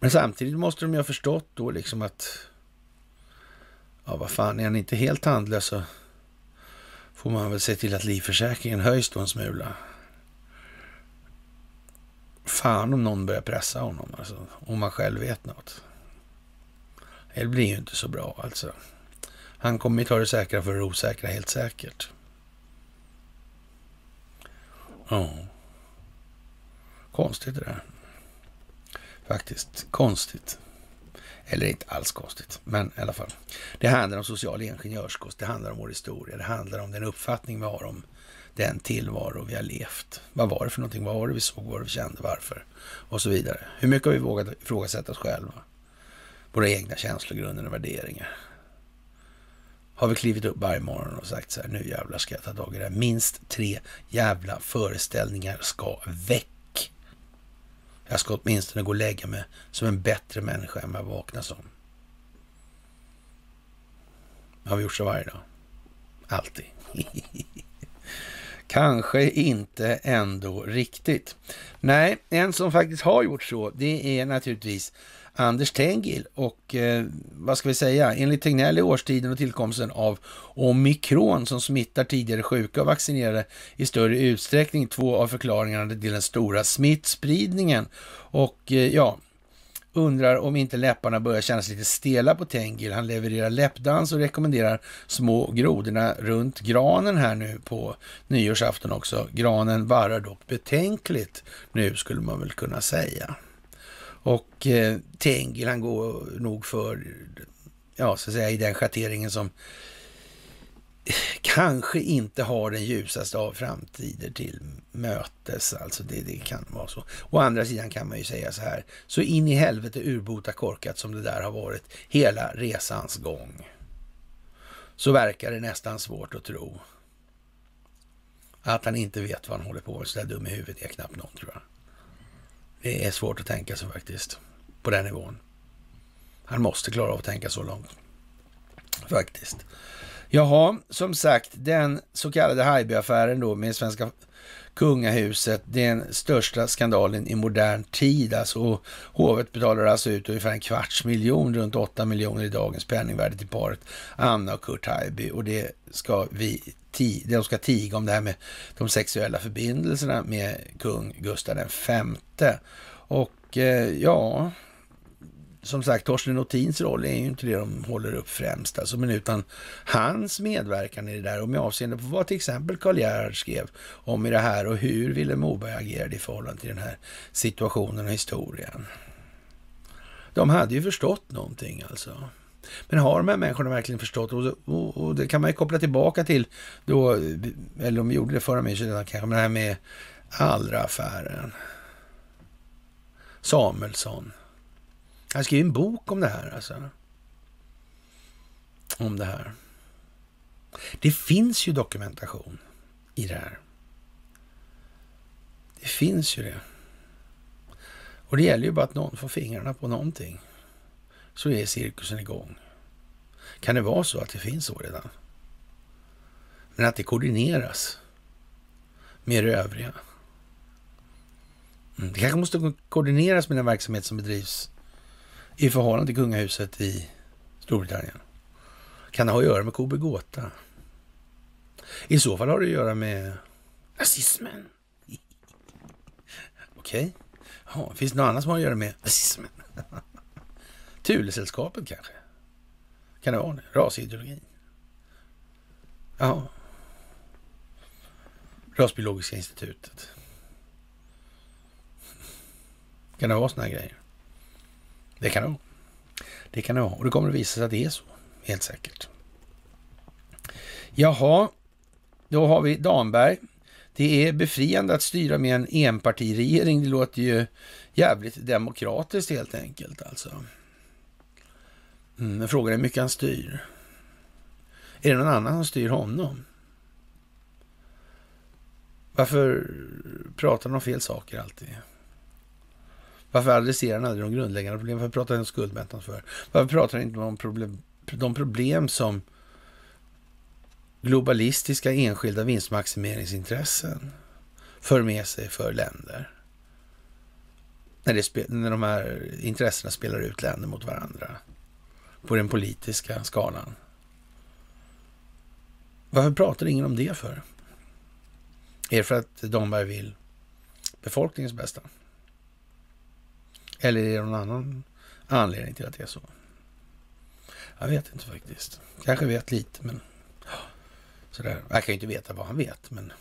Men samtidigt måste de ju ha förstått då liksom att ja, vad fan, är han inte helt handlös så får man väl se till att livförsäkringen höjs då en smula. Fan om någon börjar pressa honom, alltså, om man själv vet något. Det blir ju inte så bra alltså. Han kommer ju ta det säkra för det osäkra, helt säkert. Ja. Konstigt det där. Faktiskt. Konstigt. Eller inte alls konstigt, men i alla fall. Det handlar om social ingenjörskost. det handlar om vår historia, det handlar om den uppfattning vi har om den tillvaro vi har levt. Vad var det för någonting? Vad var det vi såg? Vad var det vi kände? Varför? Och så vidare. Hur mycket har vi vågat ifrågasätta oss själva? Våra egna känslogrunder och värderingar. Har vi klivit upp varje morgon och sagt så här, nu jävlar ska jag ta tag i det här. Minst tre jävla föreställningar ska väck jag ska åtminstone gå och lägga mig som en bättre människa än vad jag vaknar som. Har vi gjort så varje dag? Alltid. Kanske inte ändå riktigt. Nej, en som faktiskt har gjort så, det är naturligtvis Anders Tengil och eh, vad ska vi säga, enligt Tegnell är årstiden och tillkomsten av omikron som smittar tidigare sjuka och vaccinerade i större utsträckning två av förklaringarna till den stora smittspridningen. Och eh, ja, undrar om inte läpparna börjar kännas lite stela på Tengil. Han levererar läppdans och rekommenderar små grodorna runt granen här nu på nyårsafton också. Granen varrar dock betänkligt nu skulle man väl kunna säga. Och eh, Tengil han går nog för, ja så att säga i den schatteringen som kanske inte har den ljusaste av framtider till mötes. Alltså det, det kan vara så. Å andra sidan kan man ju säga så här, så in i helvete urbota korkat som det där har varit hela resans gång. Så verkar det nästan svårt att tro att han inte vet vad han håller på med. Så där dum i huvudet är knappt någon tror jag. Det är svårt att tänka sig faktiskt, på den nivån. Han måste klara av att tänka så långt. Faktiskt. Jaha, som sagt, den så kallade Haijby-affären då med svenska kungahuset, den största skandalen i modern tid. Alltså, hovet betalar alltså ut ungefär en kvarts miljon, runt åtta miljoner i dagens penningvärde till paret Anna och Kurt Haijby. Och det ska vi de ska tiga om det här med de sexuella förbindelserna med kung Gustav V. Och eh, ja, som sagt, Torsten Notins roll är ju inte det de håller upp främst, alltså, men utan hans medverkan i det där och med avseende på vad till exempel Karl Gerhard skrev om i det här och hur Vilhelm Moberg agerade i förhållande till den här situationen och historien. De hade ju förstått någonting alltså. Men har de här människorna verkligen förstått? Och, och, och det kan man ju koppla tillbaka till då, eller de gjorde det förra mig, kanske, men det här med Allra-affären. Samuelsson. Han skrev en bok om det här alltså. Om det här. Det finns ju dokumentation i det här. Det finns ju det. Och det gäller ju bara att någon får fingrarna på någonting. Så är cirkusen igång. Kan det vara så att det finns så redan? Men att det koordineras med det övriga. Mm, det kanske måste koordineras med den verksamhet som bedrivs i förhållande till kungahuset i Storbritannien? Kan det ha att göra med KB Gåta? I så fall har det att göra med nazismen. Okej. Okay. finns det något annat som har att göra med nazismen? Thulesällskapet kanske? Kan det vara det? Rasideologi? Ja. Rasbiologiska institutet. Kan det vara såna här grejer? Det kan det vara. Det kan det vara. Och det kommer att visa sig att det är så. Helt säkert. Jaha, då har vi Damberg. Det är befriande att styra med en enpartiregering. Det låter ju jävligt demokratiskt helt enkelt alltså. Mm, men frågan är hur mycket han styr. Är det någon annan som styr honom? Varför pratar de om fel saker alltid? Varför adresserar han aldrig de grundläggande problemen? Varför pratar han om skuldmättnad för? Varför pratar han inte om problem, de problem som globalistiska enskilda vinstmaximeringsintressen för med sig för länder? När, det, när de här intressena spelar ut länder mot varandra på den politiska skalan. Varför pratar ingen om det för? Är det för att Damberg vill befolkningens bästa? Eller är det någon annan anledning till att det är så? Jag vet inte faktiskt. Kanske vet lite, men sådär. Jag kan ju inte veta vad han vet, men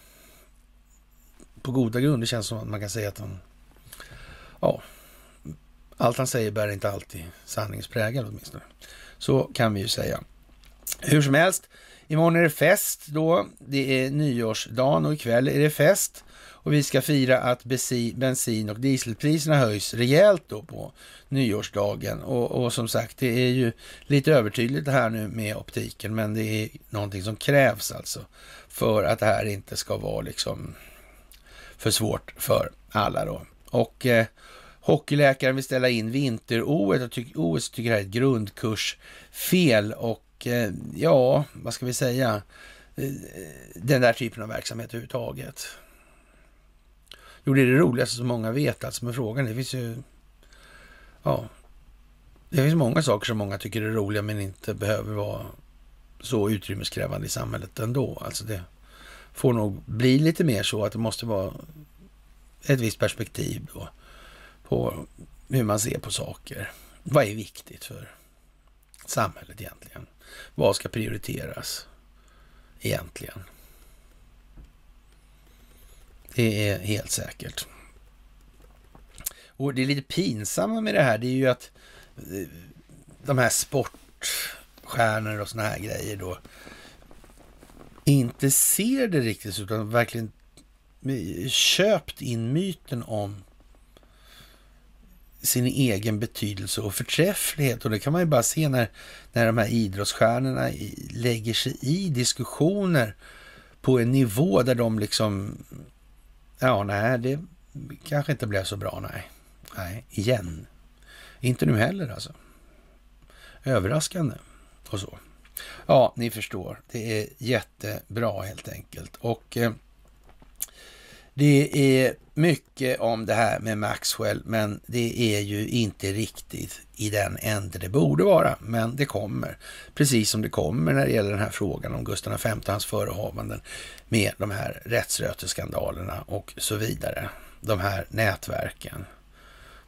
på goda grunder känns det som att man kan säga att han... Ja, allt han säger bär inte alltid sanningsprägel åtminstone. Så kan vi ju säga. Hur som helst, imorgon är det fest då. Det är nyårsdagen och ikväll är det fest. Och vi ska fira att bensin och dieselpriserna höjs rejält då på nyårsdagen. Och, och, som sagt, det är ju lite övertydligt det här nu med optiken, men det är någonting som krävs alltså för att det här inte ska vara liksom för svårt för alla då. Och eh, hockeyläkaren vill ställa in vinter-OS och tycker, OS tycker det här är ett grundkursfel och eh, ja, vad ska vi säga? Eh, den där typen av verksamhet överhuvudtaget. Jo, det är det roligaste som många vet alltså med frågan. Det finns ju, ja, det finns många saker som många tycker är roliga men inte behöver vara så utrymmeskrävande i samhället ändå. Alltså det får nog bli lite mer så att det måste vara ett visst perspektiv då på hur man ser på saker. Vad är viktigt för samhället egentligen? Vad ska prioriteras egentligen? Det är helt säkert. Och det är lite pinsamma med det här, det är ju att eh, de här sportstjärnor och såna här grejer då inte ser det riktigt utan verkligen eh, köpt in myten om sin egen betydelse och förträfflighet. Och det kan man ju bara se när, när de här idrottsstjärnorna lägger sig i diskussioner på en nivå där de liksom, ja nej, det kanske inte blev så bra, nej. Nej, igen. Inte nu heller alltså. Överraskande och så. Ja, ni förstår. Det är jättebra helt enkelt. Och eh, det är mycket om det här med Maxwell, men det är ju inte riktigt i den ände det borde vara. Men det kommer, precis som det kommer när det gäller den här frågan om Gustav V och hans förehavanden med de här rättsröteskandalerna och så vidare. De här nätverken.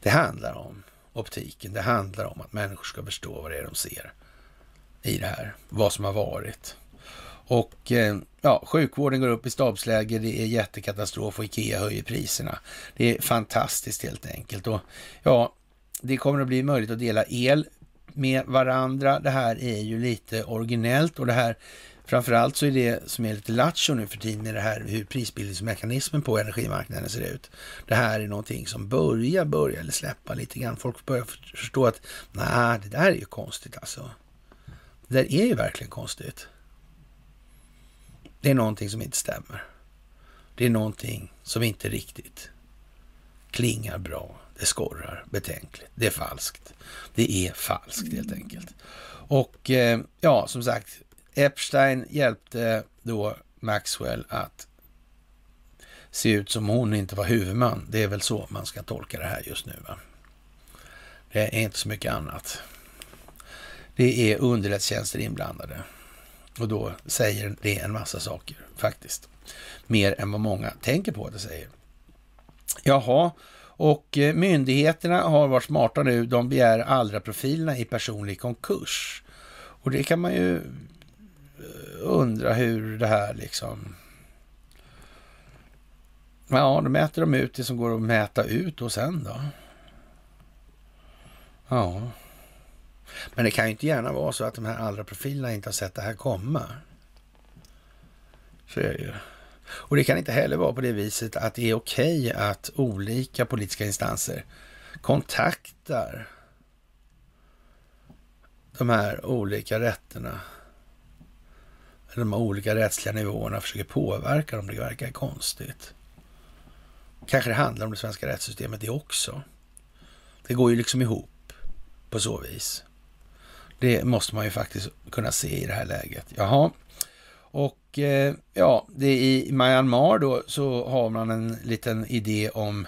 Det handlar om optiken. Det handlar om att människor ska förstå vad det är de ser i det här, vad som har varit. Och eh, ja, sjukvården går upp i stabsläge, det är jättekatastrof och Ikea höjer priserna. Det är fantastiskt helt enkelt. Och ja, det kommer att bli möjligt att dela el med varandra. Det här är ju lite originellt och det här Framförallt så är det som är lite lattjo nu för tiden med det här hur prisbildningsmekanismen på energimarknaden ser ut. Det här är någonting som börjar börja eller släppa lite grann. Folk börjar förstå att nej, det där är ju konstigt alltså. Det där är ju verkligen konstigt. Det är någonting som inte stämmer. Det är någonting som inte riktigt klingar bra. Det skorrar betänkligt. Det är falskt. Det är falskt helt enkelt. Och eh, ja, som sagt, Epstein hjälpte då Maxwell att se ut som hon inte var huvudman. Det är väl så man ska tolka det här just nu. Va? Det är inte så mycket annat. Det är underrättelsetjänster inblandade. Och då säger det en massa saker faktiskt. Mer än vad många tänker på att det säger. Jaha, och eh, myndigheterna har varit smarta nu. De begär allra profilerna i personlig konkurs. Och det kan man ju eh, undra hur det här liksom... Ja, då mäter de ut det som går att mäta ut och sen då? Ja. Men det kan ju inte gärna vara så att de här allra profilerna inte har sett det här komma. Så är det ju. Och det kan inte heller vara på det viset att det är okej att olika politiska instanser kontaktar de här olika rätterna, eller de här olika rättsliga nivåerna försöker påverka dem. Det verkar konstigt. Kanske det handlar om det svenska rättssystemet det också. Det går ju liksom ihop på så vis. Det måste man ju faktiskt kunna se i det här läget. Jaha, och eh, ja, det i Myanmar då så har man en liten idé om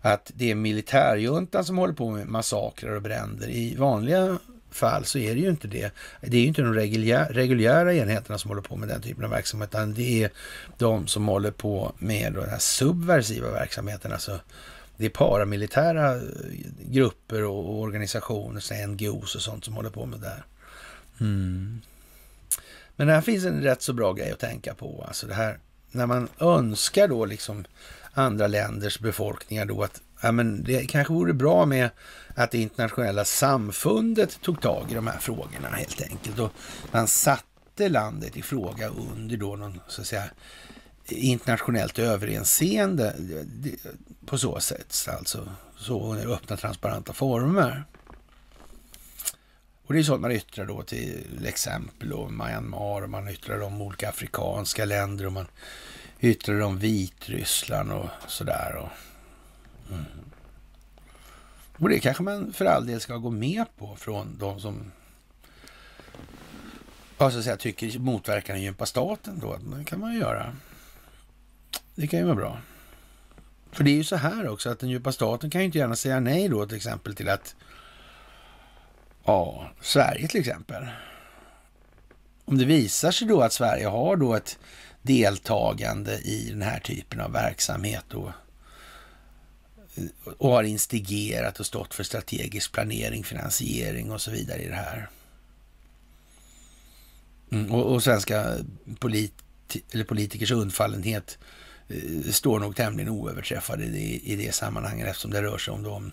att det är militärjuntan som håller på med massakrer och bränder. I vanliga fall så är det ju inte det. Det är ju inte de reguljära, reguljära enheterna som håller på med den typen av verksamhet, utan det är de som håller på med den här subversiva verksamheten, alltså det är paramilitära eh, grupper och organisationer, NGOs och sånt som håller på med det här. Mm. Men här finns en rätt så bra grej att tänka på. Alltså det här när man önskar då liksom andra länders befolkningar då att ja, men det kanske vore bra med att det internationella samfundet tog tag i de här frågorna helt enkelt. Och man satte landet i fråga under då någon så att säga internationellt överensseende på så sätt, alltså så öppna transparenta former. Och det är så att man yttrar då till exempel och Myanmar och man yttrar om olika afrikanska länder och man yttrar om Vitryssland och sådär. Och, mm. och det kanske man för all del ska gå med på från de som ja, så säga, tycker motverkar den djupa staten då. Det kan man ju göra. Det kan ju vara bra. För det är ju så här också att den djupa staten kan ju inte gärna säga nej då till exempel till att ja, Sverige till exempel. Om det visar sig då att Sverige har då ett deltagande i den här typen av verksamhet då och har instigerat och stått för strategisk planering, finansiering och så vidare i det här. Mm, och, och, svenska polit, eller politikers undfallenhet Eh, står nog tämligen oöverträffad i det, i det sammanhanget eftersom det rör sig om de,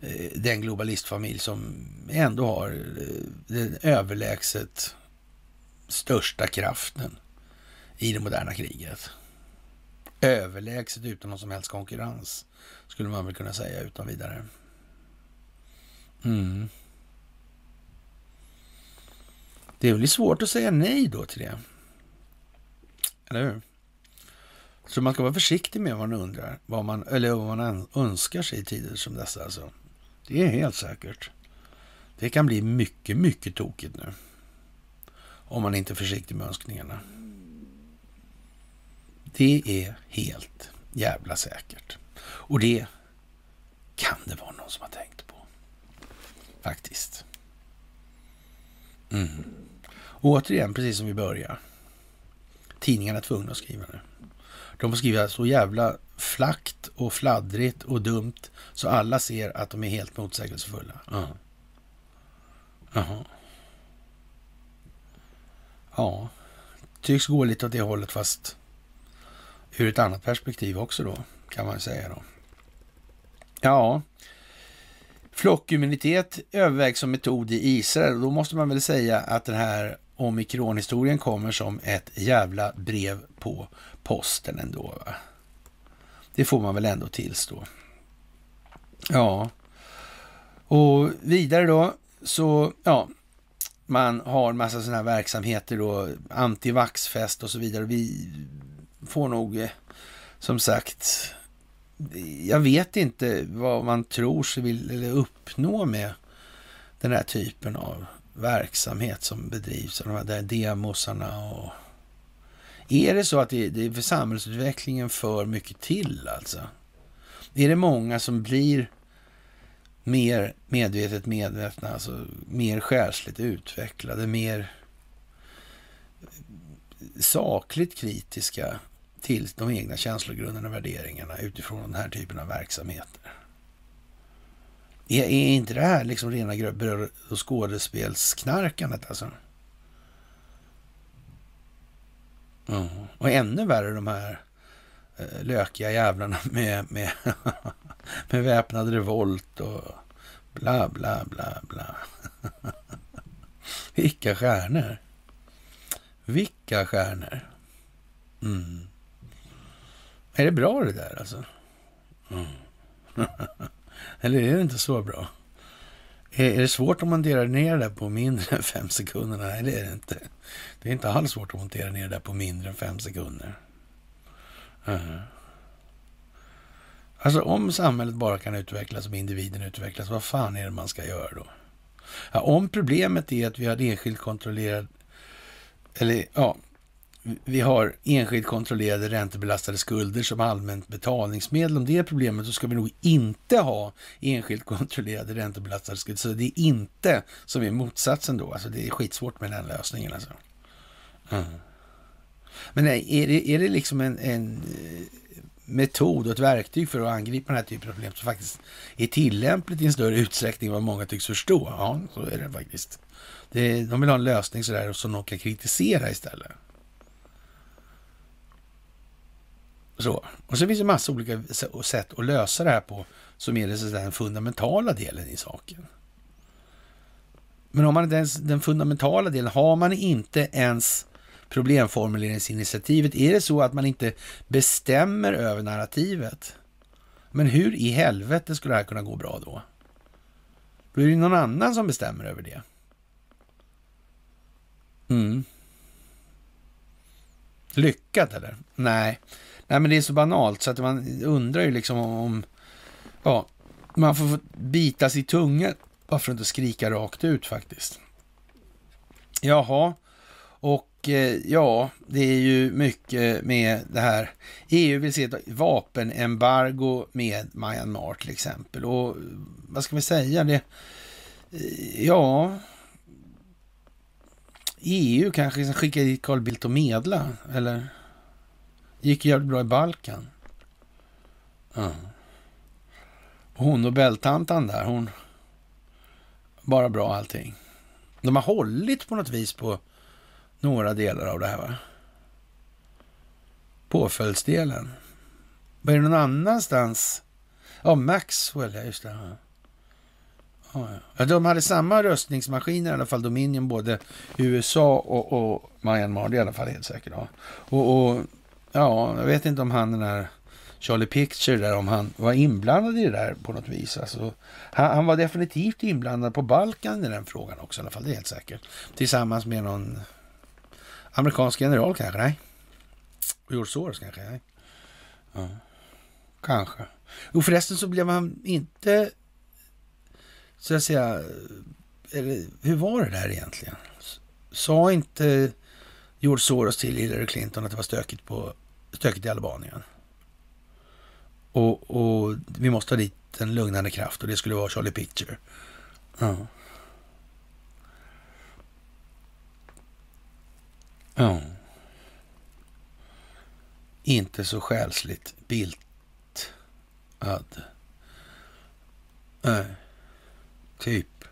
eh, den globalistfamilj som ändå har eh, den överlägset största kraften i det moderna kriget. Överlägset utan någon som helst konkurrens, skulle man väl kunna säga utan vidare. Mm. Det är väl svårt att säga nej då till det. Eller hur? Så man ska vara försiktig med vad man undrar, vad man, eller vad man önskar sig i tider som dessa. Alltså. Det är helt säkert. Det kan bli mycket, mycket tokigt nu. Om man inte är försiktig med önskningarna. Det är helt jävla säkert. Och det kan det vara någon som har tänkt på. Faktiskt. Mm. återigen, precis som vi började. Tidningarna är tvungna att skriva nu. De får skriva så jävla flackt och fladdrigt och dumt så alla ser att de är helt motsägelsefulla. Uh. Jaha. Ja, tycks gå lite åt det hållet fast ur ett annat perspektiv också då, kan man säga då. Ja, flockimmunitet övervägs som metod i Israel och då måste man väl säga att den här omikronhistorien kommer som ett jävla brev på posten ändå. Va? Det får man väl ändå tillstå. Ja, och vidare då så, ja, man har massa sådana här verksamheter då, antivaxfest och så vidare. Vi får nog, eh, som sagt, jag vet inte vad man tror sig vill eller uppnå med den här typen av verksamhet som bedrivs av de här demosarna och är det så att det, det är för samhällsutvecklingen för mycket till alltså? Är det många som blir mer medvetet medvetna, alltså mer själsligt utvecklade, mer sakligt kritiska till de egna känslogrunderna och värderingarna utifrån den här typen av verksamheter. Är, är inte det här liksom rena bröd och skådespelsknarkandet alltså? Mm. Och ännu värre de här eh, lökiga jävlarna med, med, med väpnad revolt och bla, bla, bla, bla. Vilka stjärnor! Vilka stjärnor! Mm. Är det bra det där alltså? Mm. Eller är det inte så bra? Är, är det svårt om man delar ner det på mindre än fem sekunder? Nej, det är det inte. Det är inte alls svårt att montera ner det där på mindre än fem sekunder. Uh. Alltså om samhället bara kan utvecklas, om individen utvecklas, vad fan är det man ska göra då? Ja, om problemet är att vi har enskilt kontrollerad, eller ja, vi har enskilt kontrollerade räntebelastade skulder som allmänt betalningsmedel. Om det är problemet så ska vi nog inte ha enskilt kontrollerade räntebelastade skulder. Så det är inte som är motsatsen då. Alltså det är skitsvårt med den lösningen. Alltså. Mm. Men är det, är det liksom en, en eh, metod och ett verktyg för att angripa den här typen av problem som faktiskt är tillämpligt i en större utsträckning än vad många tycks förstå? Ja, så är det faktiskt. Det, de vill ha en lösning sådär som de kan kritisera istället. Så. Och så finns det massa olika sätt att lösa det här på som är den fundamentala delen i saken. Men har man inte ens den fundamentala delen, har man inte ens problemformuleringsinitiativet, är det så att man inte bestämmer över narrativet, men hur i helvete skulle det här kunna gå bra då? Då är det någon annan som bestämmer över det. Mm. Lyckat eller? Nej, Nej, men det är så banalt så att man undrar ju liksom om... Ja, man får bita sig i tungan. Varför inte skrika rakt ut faktiskt? Jaha, Och och ja, det är ju mycket med det här. EU vill se ett vapenembargo med Myanmar till exempel. Och vad ska vi säga? Det, eh, ja, EU kanske liksom ska skicka dit Carl Bildt och medla, eller? Det gick jävligt bra i Balkan. Ja. Och hon och där, hon... Bara bra allting. De har hållit på något vis på några delar av det här, va? Påföljdsdelen. Var det någon annanstans? Ja, Maxwell, ja just det. Ja. Ja, de hade samma röstningsmaskiner i alla fall, Dominion, både USA och, och Myanmar. Det är i alla fall helt säkert. Ja. Och, och, ja, jag vet inte om han den här Charlie Picture där, om han var inblandad i det där på något vis. Alltså, han, han, var definitivt inblandad på Balkan i den frågan också i alla fall, det är helt säkert. Tillsammans med någon amerikansk general kanske, nej. George Soros kanske, nej. Ja. Kanske. Och förresten så blev han inte så att säga, eller, hur var det där egentligen? Sa inte George Soros till Hillary Clinton att det var stökigt, på, stökigt i Albanien? Och, och vi måste ha dit en lugnande kraft och det skulle vara Charlie Picture. Ja. Ja. Inte så själsligt biltad. Nej. Typ.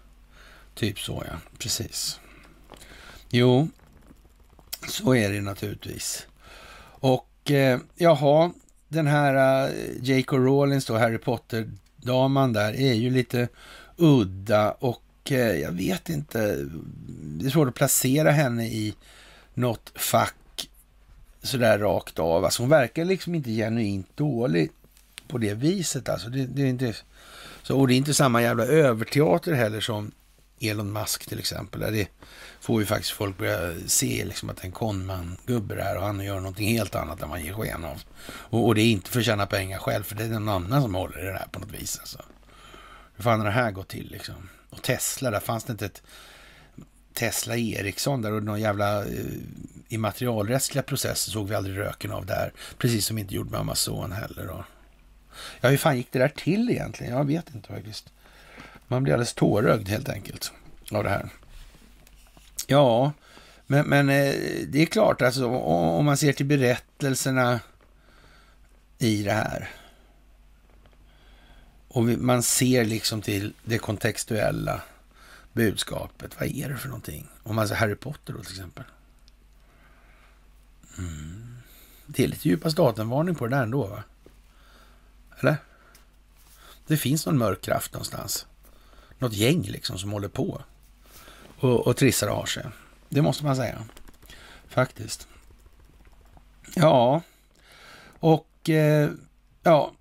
Typ så ja, precis. Jo, så är det naturligtvis. Och eh, jaha, den här eh, J.K. Rowlings då, Harry Potter-daman där, är ju lite udda och eh, jag vet inte, det är svårt att placera henne i något fack sådär rakt av. Alltså hon verkar liksom inte genuint dålig på det viset. Alltså det, det är inte så, och det är inte samma jävla överteater heller som Elon Musk till exempel. Det får ju faktiskt folk börja se liksom att en konman-gubbe där och han gör någonting helt annat än man ger sken av. Och, och, det är inte för att tjäna pengar själv, för det är någon annan som håller i det här på något vis. Alltså. Hur fan har det här gått till liksom? Och Tesla, där fanns det inte ett Tesla Ericsson där och någon jävla eh, immaterialrättsliga processer såg vi aldrig röken av där. Precis som inte gjorde med Amazon heller. Då. Ja, hur fan gick det där till egentligen? Jag vet inte faktiskt. Man blir alldeles tårögd helt enkelt av det här. Ja, men, men eh, det är klart, alltså, om man ser till berättelserna i det här. Och man ser liksom till det kontextuella budskapet. Vad är det för någonting? Om man säger Harry Potter då till exempel. Mm. Det är lite djupa staten-varning på det där ändå va? Eller? Det finns någon mörk kraft någonstans. Något gäng liksom som håller på och, och trissar och har sig. Det måste man säga. Faktiskt. Ja, och eh, ja,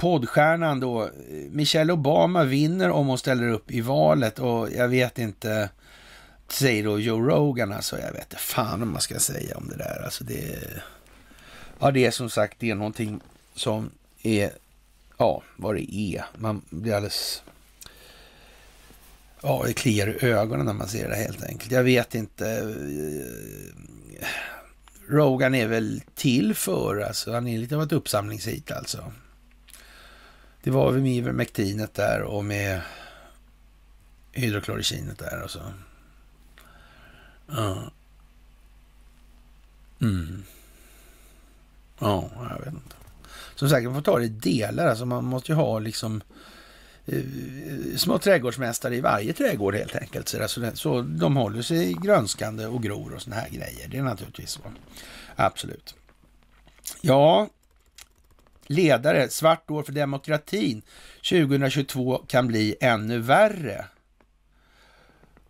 poddstjärnan då, Michelle Obama vinner om hon ställer upp i valet och jag vet inte, säger då Joe Rogan alltså, jag vet inte fan om man ska säga om det där. Alltså det, ja det är som sagt, det är någonting som är ja, vad det är. Man blir alldeles... Ja, det kliar i ögonen när man ser det helt enkelt. Jag vet inte. Eh, Rogan är väl till för, alltså han är lite av ett uppsamlingshit alltså. Det var väl med Ivermectinet där och med hydrokloricinet där och så. Ja. Mm. Ja, jag vet inte som sagt, man får ta det i delar. Alltså man måste ju ha liksom eh, små trädgårdsmästare i varje trädgård helt enkelt. Så, alltså, så de håller sig grönskande och gror och såna här grejer. Det är naturligtvis så. Absolut. Ja, ledare, svart år för demokratin 2022 kan bli ännu värre.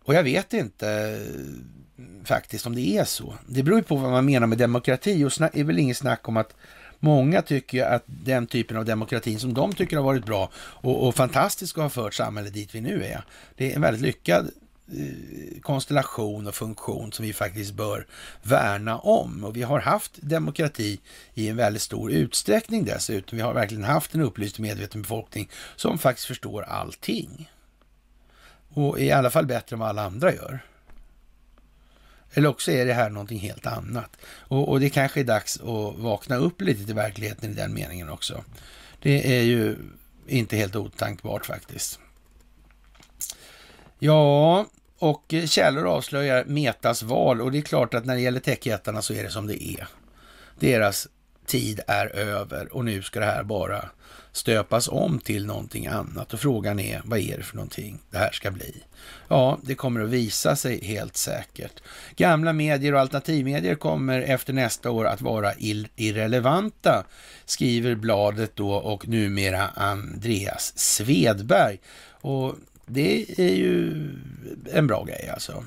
Och jag vet inte eh, faktiskt om det är så. Det beror ju på vad man menar med demokrati och det är väl inget snack om att Många tycker att den typen av demokrati som de tycker har varit bra och, och fantastisk och har fört samhället dit vi nu är. Det är en väldigt lyckad Eh, konstellation och funktion som vi faktiskt bör värna om. Och vi har haft demokrati i en väldigt stor utsträckning dessutom. Vi har verkligen haft en upplyst och medveten befolkning som faktiskt förstår allting. Och i alla fall bättre än vad alla andra gör. Eller också är det här någonting helt annat. Och, och det kanske är dags att vakna upp lite till verkligheten i den meningen också. Det är ju inte helt otankbart faktiskt. Ja, och eh, källor avslöjar Metas val och det är klart att när det gäller techjättarna så är det som det är. Deras tid är över och nu ska det här bara stöpas om till någonting annat och frågan är vad är det för någonting det här ska bli? Ja, det kommer att visa sig helt säkert. Gamla medier och alternativmedier kommer efter nästa år att vara irrelevanta, skriver bladet då och numera Andreas Svedberg. Och det är ju en bra grej alltså.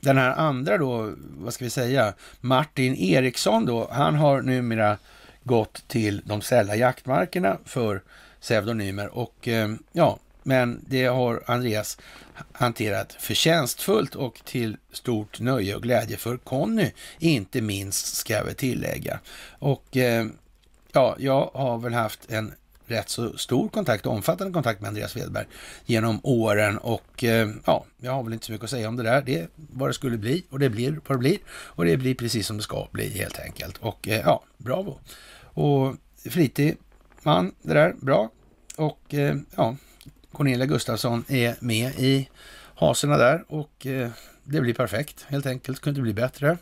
Den här andra då, vad ska vi säga, Martin Eriksson då, han har numera gått till de sälla jaktmarkerna för pseudonymer och eh, ja, men det har Andreas hanterat förtjänstfullt och till stort nöje och glädje för Conny, inte minst ska jag väl tillägga. Och eh, ja, jag har väl haft en rätt så stor kontakt, omfattande kontakt med Andreas Wedberg genom åren och eh, ja, jag har väl inte så mycket att säga om det där. Det är vad det skulle bli och det blir vad det blir och det blir precis som det ska bli helt enkelt. Och eh, ja, bravo! Och flitig man det där, bra. Och eh, ja, Cornelia Gustafsson är med i haserna där och det blir perfekt helt enkelt. Kunde inte bli bättre.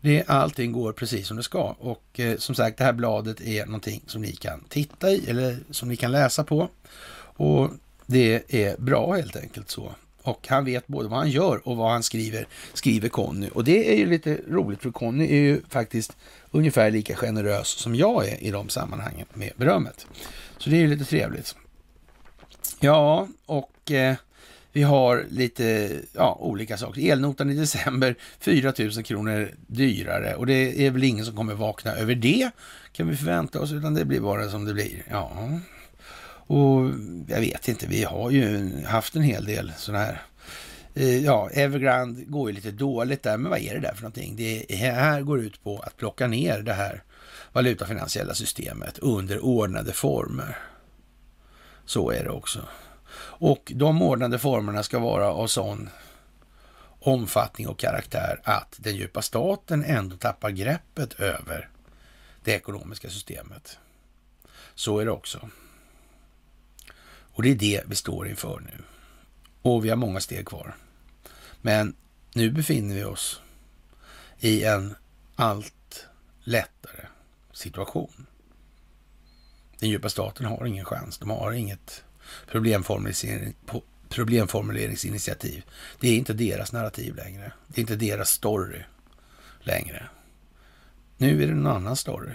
Det, allting går precis som det ska och eh, som sagt det här bladet är någonting som ni kan titta i eller som ni kan läsa på. Och det är bra helt enkelt så. Och han vet både vad han gör och vad han skriver, skriver Conny. Och det är ju lite roligt för Conny är ju faktiskt ungefär lika generös som jag är i de sammanhangen med berömmet. Så det är ju lite trevligt. Ja, och eh, vi har lite ja, olika saker. Elnotan i december 4 000 kronor dyrare och det är väl ingen som kommer vakna över det kan vi förvänta oss, utan det blir bara som det blir. Ja, och jag vet inte, vi har ju haft en hel del sådana här eh, Ja, Evergrande går ju lite dåligt där, men vad är det där för någonting? Det här går ut på att plocka ner det här valutafinansiella systemet under ordnade former. Så är det också. Och de ordnade formerna ska vara av sån omfattning och karaktär att den djupa staten ändå tappar greppet över det ekonomiska systemet. Så är det också. Och det är det vi står inför nu. Och vi har många steg kvar. Men nu befinner vi oss i en allt lättare situation. Den djupa staten har ingen chans. De har inget problemformulering, problemformuleringsinitiativ. Det är inte deras narrativ längre. Det är inte deras story längre. Nu är det någon annan story.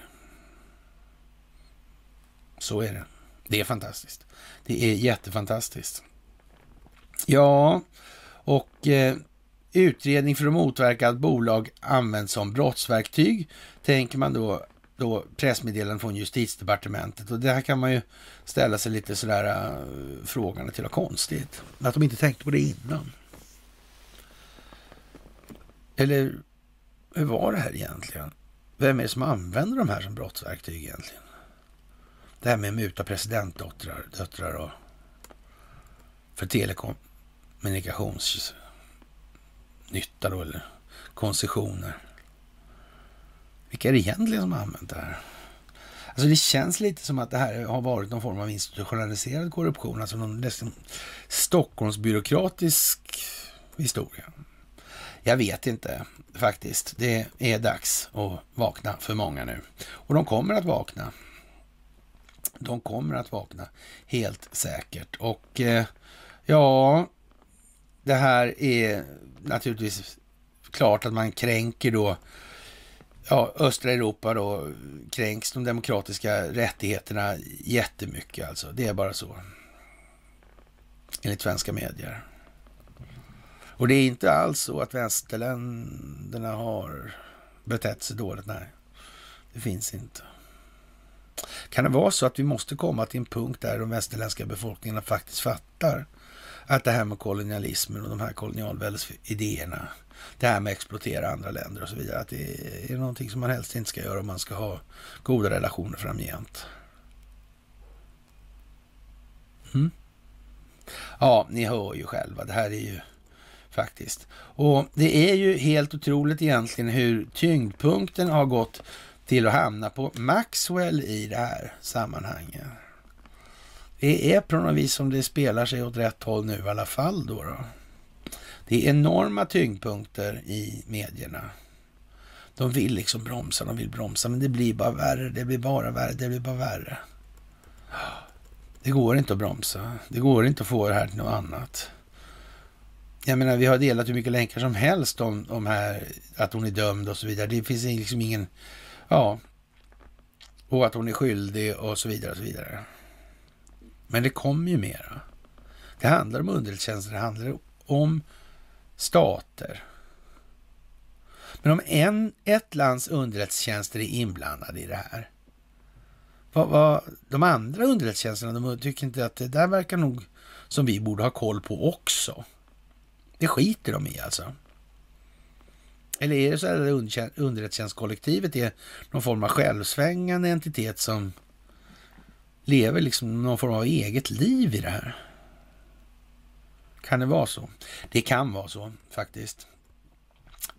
Så är det. Det är fantastiskt. Det är jättefantastiskt. Ja, och eh, utredning för att motverka att bolag används som brottsverktyg tänker man då då pressmeddelanden från justitiedepartementet. Och det här kan man ju ställa sig lite sådär äh, uh, frågan till vad konstigt. Att de inte tänkte på det innan. Eller hur var det här egentligen? Vem är det som använder de här som brottsverktyg egentligen? Det här med att muta presidentdöttrar döttrar och för telekommunikationsnytta då, eller koncessioner. Vilka är det egentligen som har använt det här? Alltså det känns lite som att det här har varit någon form av institutionaliserad korruption, alltså någon liksom Stockholmsbyråkratisk historia. Jag vet inte faktiskt. Det är dags att vakna för många nu. Och de kommer att vakna. De kommer att vakna, helt säkert. Och eh, ja, det här är naturligtvis klart att man kränker då ja, östra Europa då kränks de demokratiska rättigheterna jättemycket alltså. Det är bara så. Enligt svenska medier. Och det är inte alls så att västerländerna har betett sig dåligt. Nej, det finns inte. Kan det vara så att vi måste komma till en punkt där de västerländska befolkningarna faktiskt fattar att det här med kolonialismen och de här kolonialväldesidéerna det här med att exploatera andra länder och så vidare. Att det är någonting som man helst inte ska göra om man ska ha goda relationer framgent. Mm. Ja, ni hör ju själva. Det här är ju Faktiskt. Och det är ju helt otroligt egentligen hur tyngdpunkten har gått till att hamna på Maxwell i det här sammanhanget. Det är på något vis som det spelar sig åt rätt håll nu i alla fall då. då. Det är enorma tyngdpunkter i medierna. De vill liksom bromsa, de vill bromsa, men det blir bara värre, det blir bara värre, det blir bara värre. Det går inte att bromsa. Det går inte att få det här till något annat. Jag menar, vi har delat hur mycket länkar som helst om, om här, att hon är dömd och så vidare. Det finns liksom ingen, ja, och att hon är skyldig och så vidare och så vidare. Men det kommer ju mera. Det handlar om underrättelsetjänster, det handlar om stater. Men om en, ett lands underrättelsetjänster är inblandade i det här, vad, vad, de andra underrättelsetjänsterna, de tycker inte att det där verkar nog som vi borde ha koll på också. Det skiter de i alltså. Eller är det så att underrättelsetjänstkollektivet är någon form av självsvängande entitet som lever liksom någon form av eget liv i det här? Kan det vara så? Det kan vara så faktiskt.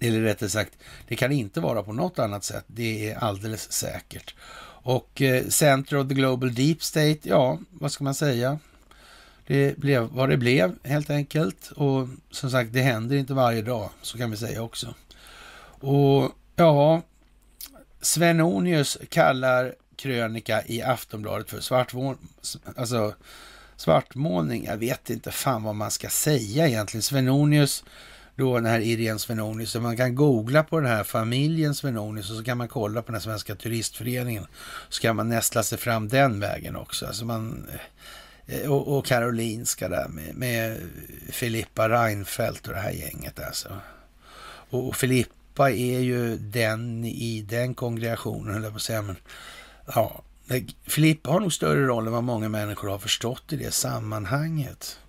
Eller rättare sagt, det kan inte vara på något annat sätt. Det är alldeles säkert. Och eh, Center of the Global Deep State, ja, vad ska man säga? Det blev vad det blev helt enkelt. Och som sagt, det händer inte varje dag, så kan vi säga också. Och ja, Svenonius kallar krönika i Aftonbladet för svartvård. alltså, svartmålning. Jag vet inte fan vad man ska säga egentligen. Svenonius då den här Irene Svenonius. Så man kan googla på den här familjen Svenonius och så kan man kolla på den svenska turistföreningen. Så kan man nästla sig fram den vägen också. Alltså man, eh, och, och Karolinska där med, med Filippa Reinfeldt och det här gänget alltså. Och Filippa är ju den i den kongregationen, höll jag på att säga. Men, ja, Filippa har nog större roll än vad många människor har förstått i det sammanhanget.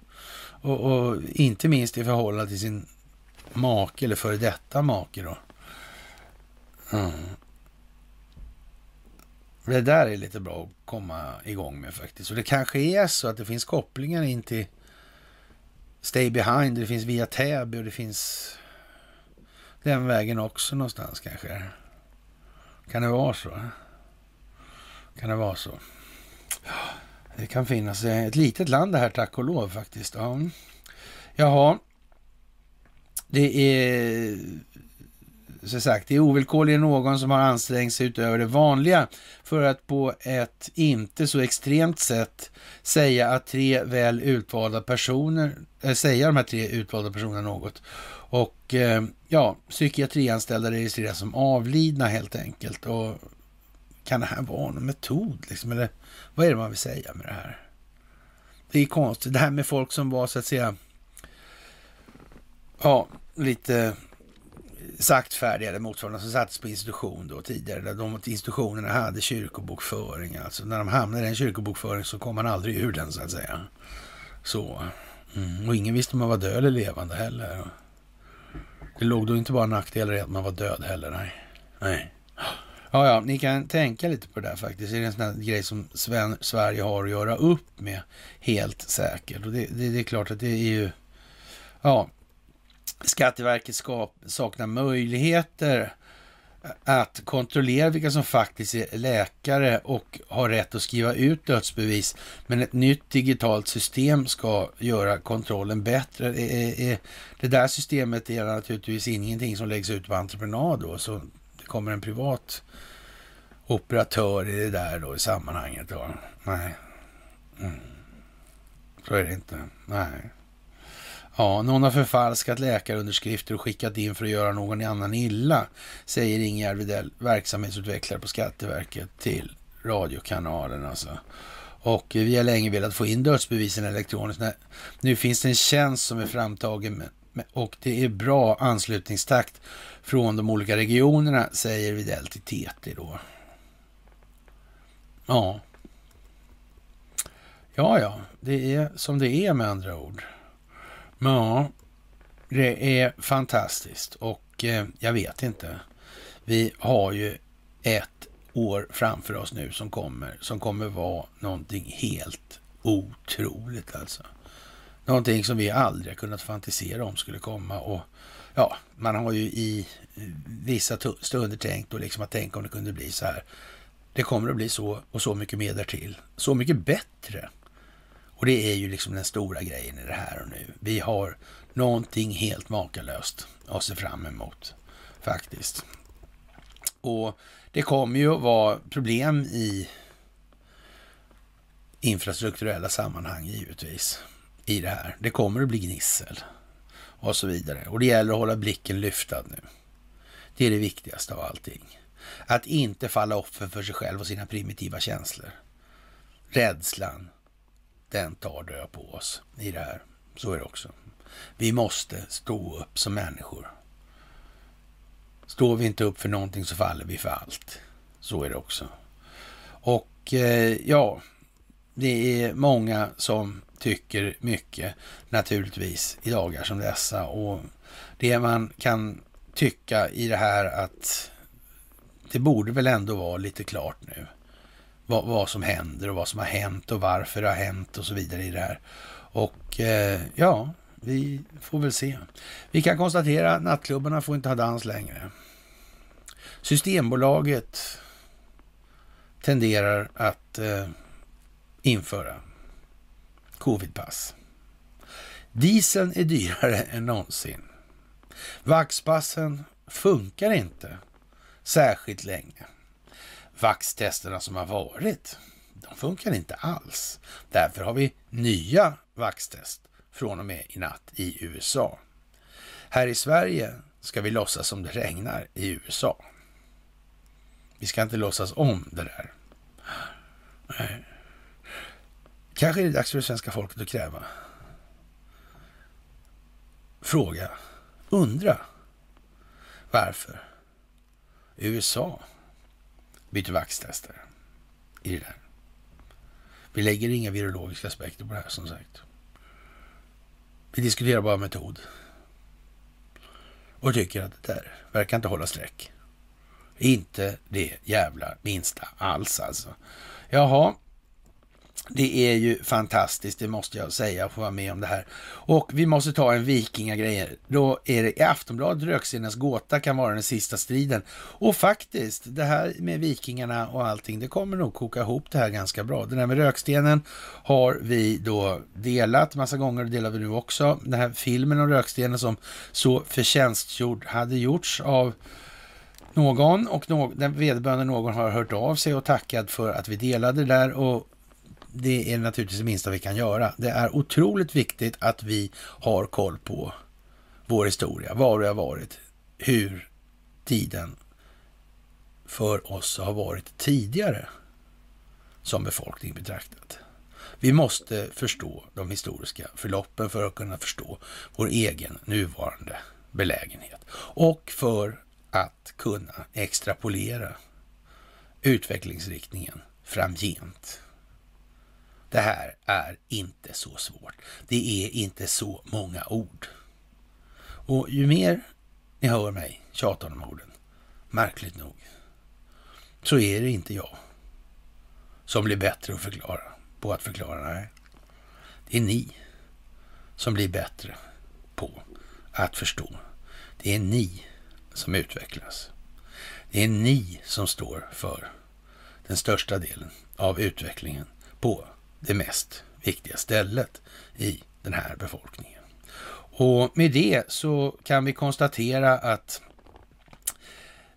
Och, och, inte minst i förhållande till sin make eller före detta make då. Mm. Det där är lite bra att komma igång med faktiskt. Och det kanske är så att det finns kopplingar in till Stay Behind, det finns via Täby och det finns den vägen också någonstans kanske. Kan det vara så? Kan det vara så? Det kan finnas ett litet land det här tack och lov faktiskt. Ja. Jaha, det är så sagt, det är ovillkorligen någon som har ansträngt sig utöver det vanliga för att på ett inte så extremt sätt säga att tre väl utvalda personer, äh, säga de här tre utvalda personerna något. Och äh, ja, psykiatrianställda registreras som avlidna helt enkelt. Och kan det här vara någon metod liksom? Eller vad är det man vill säga med det här? Det är konstigt. Det här med folk som var så att säga ja, lite saktfärdiga eller motsvarande som sattes på institution då tidigare. Där de institutionerna hade kyrkobokföring. Alltså när de hamnade i en kyrkobokföring så kom man aldrig ur den så att säga. Så. Mm. Och ingen visste om man var död eller levande heller. Det låg då inte bara nackdelar i att man var död heller. Nej. Nej. Ja, ja, ni kan tänka lite på det där faktiskt. Det är en sån här grej som Sven, Sverige har att göra upp med helt säkert. Och det, det, det är klart att det är ju... Ja, Skatteverket ska, saknar möjligheter att kontrollera vilka som faktiskt är läkare och har rätt att skriva ut dödsbevis. Men ett nytt digitalt system ska göra kontrollen bättre. Eh, eh, eh, det där systemet är naturligtvis ingenting som läggs ut på entreprenad då, så kommer en privat operatör i det där då i sammanhanget. Då. Nej, mm. så är det inte. Nej. Ja, någon har förfalskat läkarunderskrifter och skickat in för att göra någon annan illa, säger Ingegerd Widell, verksamhetsutvecklare på Skatteverket till radiokanalen alltså. Och vi har länge velat få in dödsbevisen elektroniskt. Nu finns det en tjänst som är framtagen och det är bra anslutningstakt från de olika regionerna, säger Widell till TT då. Ja. Ja, ja, det är som det är med andra ord. Ja, det är fantastiskt och eh, jag vet inte. Vi har ju ett år framför oss nu som kommer, som kommer vara någonting helt otroligt alltså. Någonting som vi aldrig kunnat fantisera om skulle komma. Och ja, man har ju i vissa stunder tänkt och liksom att tänka om det kunde bli så här. Det kommer att bli så och så mycket mer därtill. Så mycket bättre. Och det är ju liksom den stora grejen i det här och nu. Vi har någonting helt makalöst att se fram emot faktiskt. Och det kommer ju att vara problem i infrastrukturella sammanhang givetvis i det här. Det kommer att bli gnissel och så vidare. Och det gäller att hålla blicken lyftad nu. Det är det viktigaste av allting. Att inte falla offer för sig själv och sina primitiva känslor. Rädslan, den tar död på oss i det här. Så är det också. Vi måste stå upp som människor. Står vi inte upp för någonting så faller vi för allt. Så är det också. Och eh, ja, det är många som tycker mycket naturligtvis i dagar som dessa. Och det man kan tycka i det här att det borde väl ändå vara lite klart nu. Vad, vad, som händer och vad som har hänt och varför det har hänt och så vidare i det här. Och eh, ja, vi får väl se. Vi kan konstatera att nattklubbarna får inte ha dans längre. Systembolaget tenderar att eh, införa covidpass. Dieseln är dyrare än någonsin. Vaxpassen funkar inte särskilt länge. Vaxtesterna som har varit, de funkar inte alls. Därför har vi nya vaxtest från och med i natt i USA. Här i Sverige ska vi låtsas som det regnar i USA. Vi ska inte låtsas om det där. Kanske är det dags för det svenska folket att kräva. Fråga. Undra. Varför USA byter vaxtester i det där. Vi lägger inga virologiska aspekter på det här som sagt. Vi diskuterar bara metod. Och tycker att det där verkar inte hålla streck. Inte det jävla minsta alls alltså. Jaha, det är ju fantastiskt, det måste jag säga, att få vara med om det här. Och vi måste ta en vikingagrej. Då är det i Aftonbladet Rökstenens gåta kan vara den sista striden. Och faktiskt, det här med vikingarna och allting, det kommer nog koka ihop det här ganska bra. Den här med rökstenen har vi då delat massa gånger, det delar vi nu också. Den här filmen om rökstenen som så förtjänstgjord hade gjorts av någon och no den vederbörande någon har hört av sig och tackat för att vi delade det där och det är naturligtvis det minsta vi kan göra. Det är otroligt viktigt att vi har koll på vår historia, var det har varit, hur tiden för oss har varit tidigare som befolkning betraktat. Vi måste förstå de historiska förloppen för att kunna förstå vår egen nuvarande belägenhet och för att kunna extrapolera utvecklingsriktningen framgent. Det här är inte så svårt. Det är inte så många ord. Och ju mer ni hör mig tjata om orden, märkligt nog, så är det inte jag som blir bättre att förklara, på att förklara. Nej, det är ni som blir bättre på att förstå. Det är ni som utvecklas. Det är ni som står för den största delen av utvecklingen på det mest viktiga stället i den här befolkningen. Och med det så kan vi konstatera att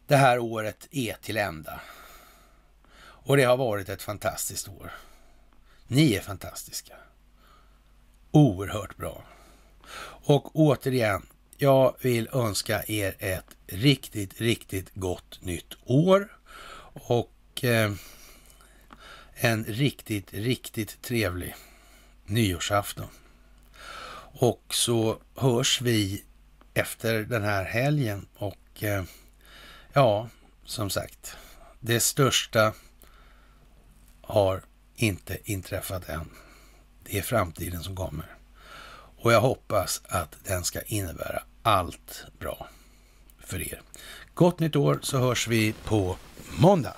det här året är till ända. Och det har varit ett fantastiskt år. Ni är fantastiska. Oerhört bra. Och återigen, jag vill önska er ett riktigt, riktigt gott nytt år. Och eh, en riktigt, riktigt trevlig nyårsafton. Och så hörs vi efter den här helgen och eh, ja, som sagt, det största har inte inträffat än. Det är framtiden som kommer. Och jag hoppas att den ska innebära allt bra för er. Gott nytt år så hörs vi på måndag.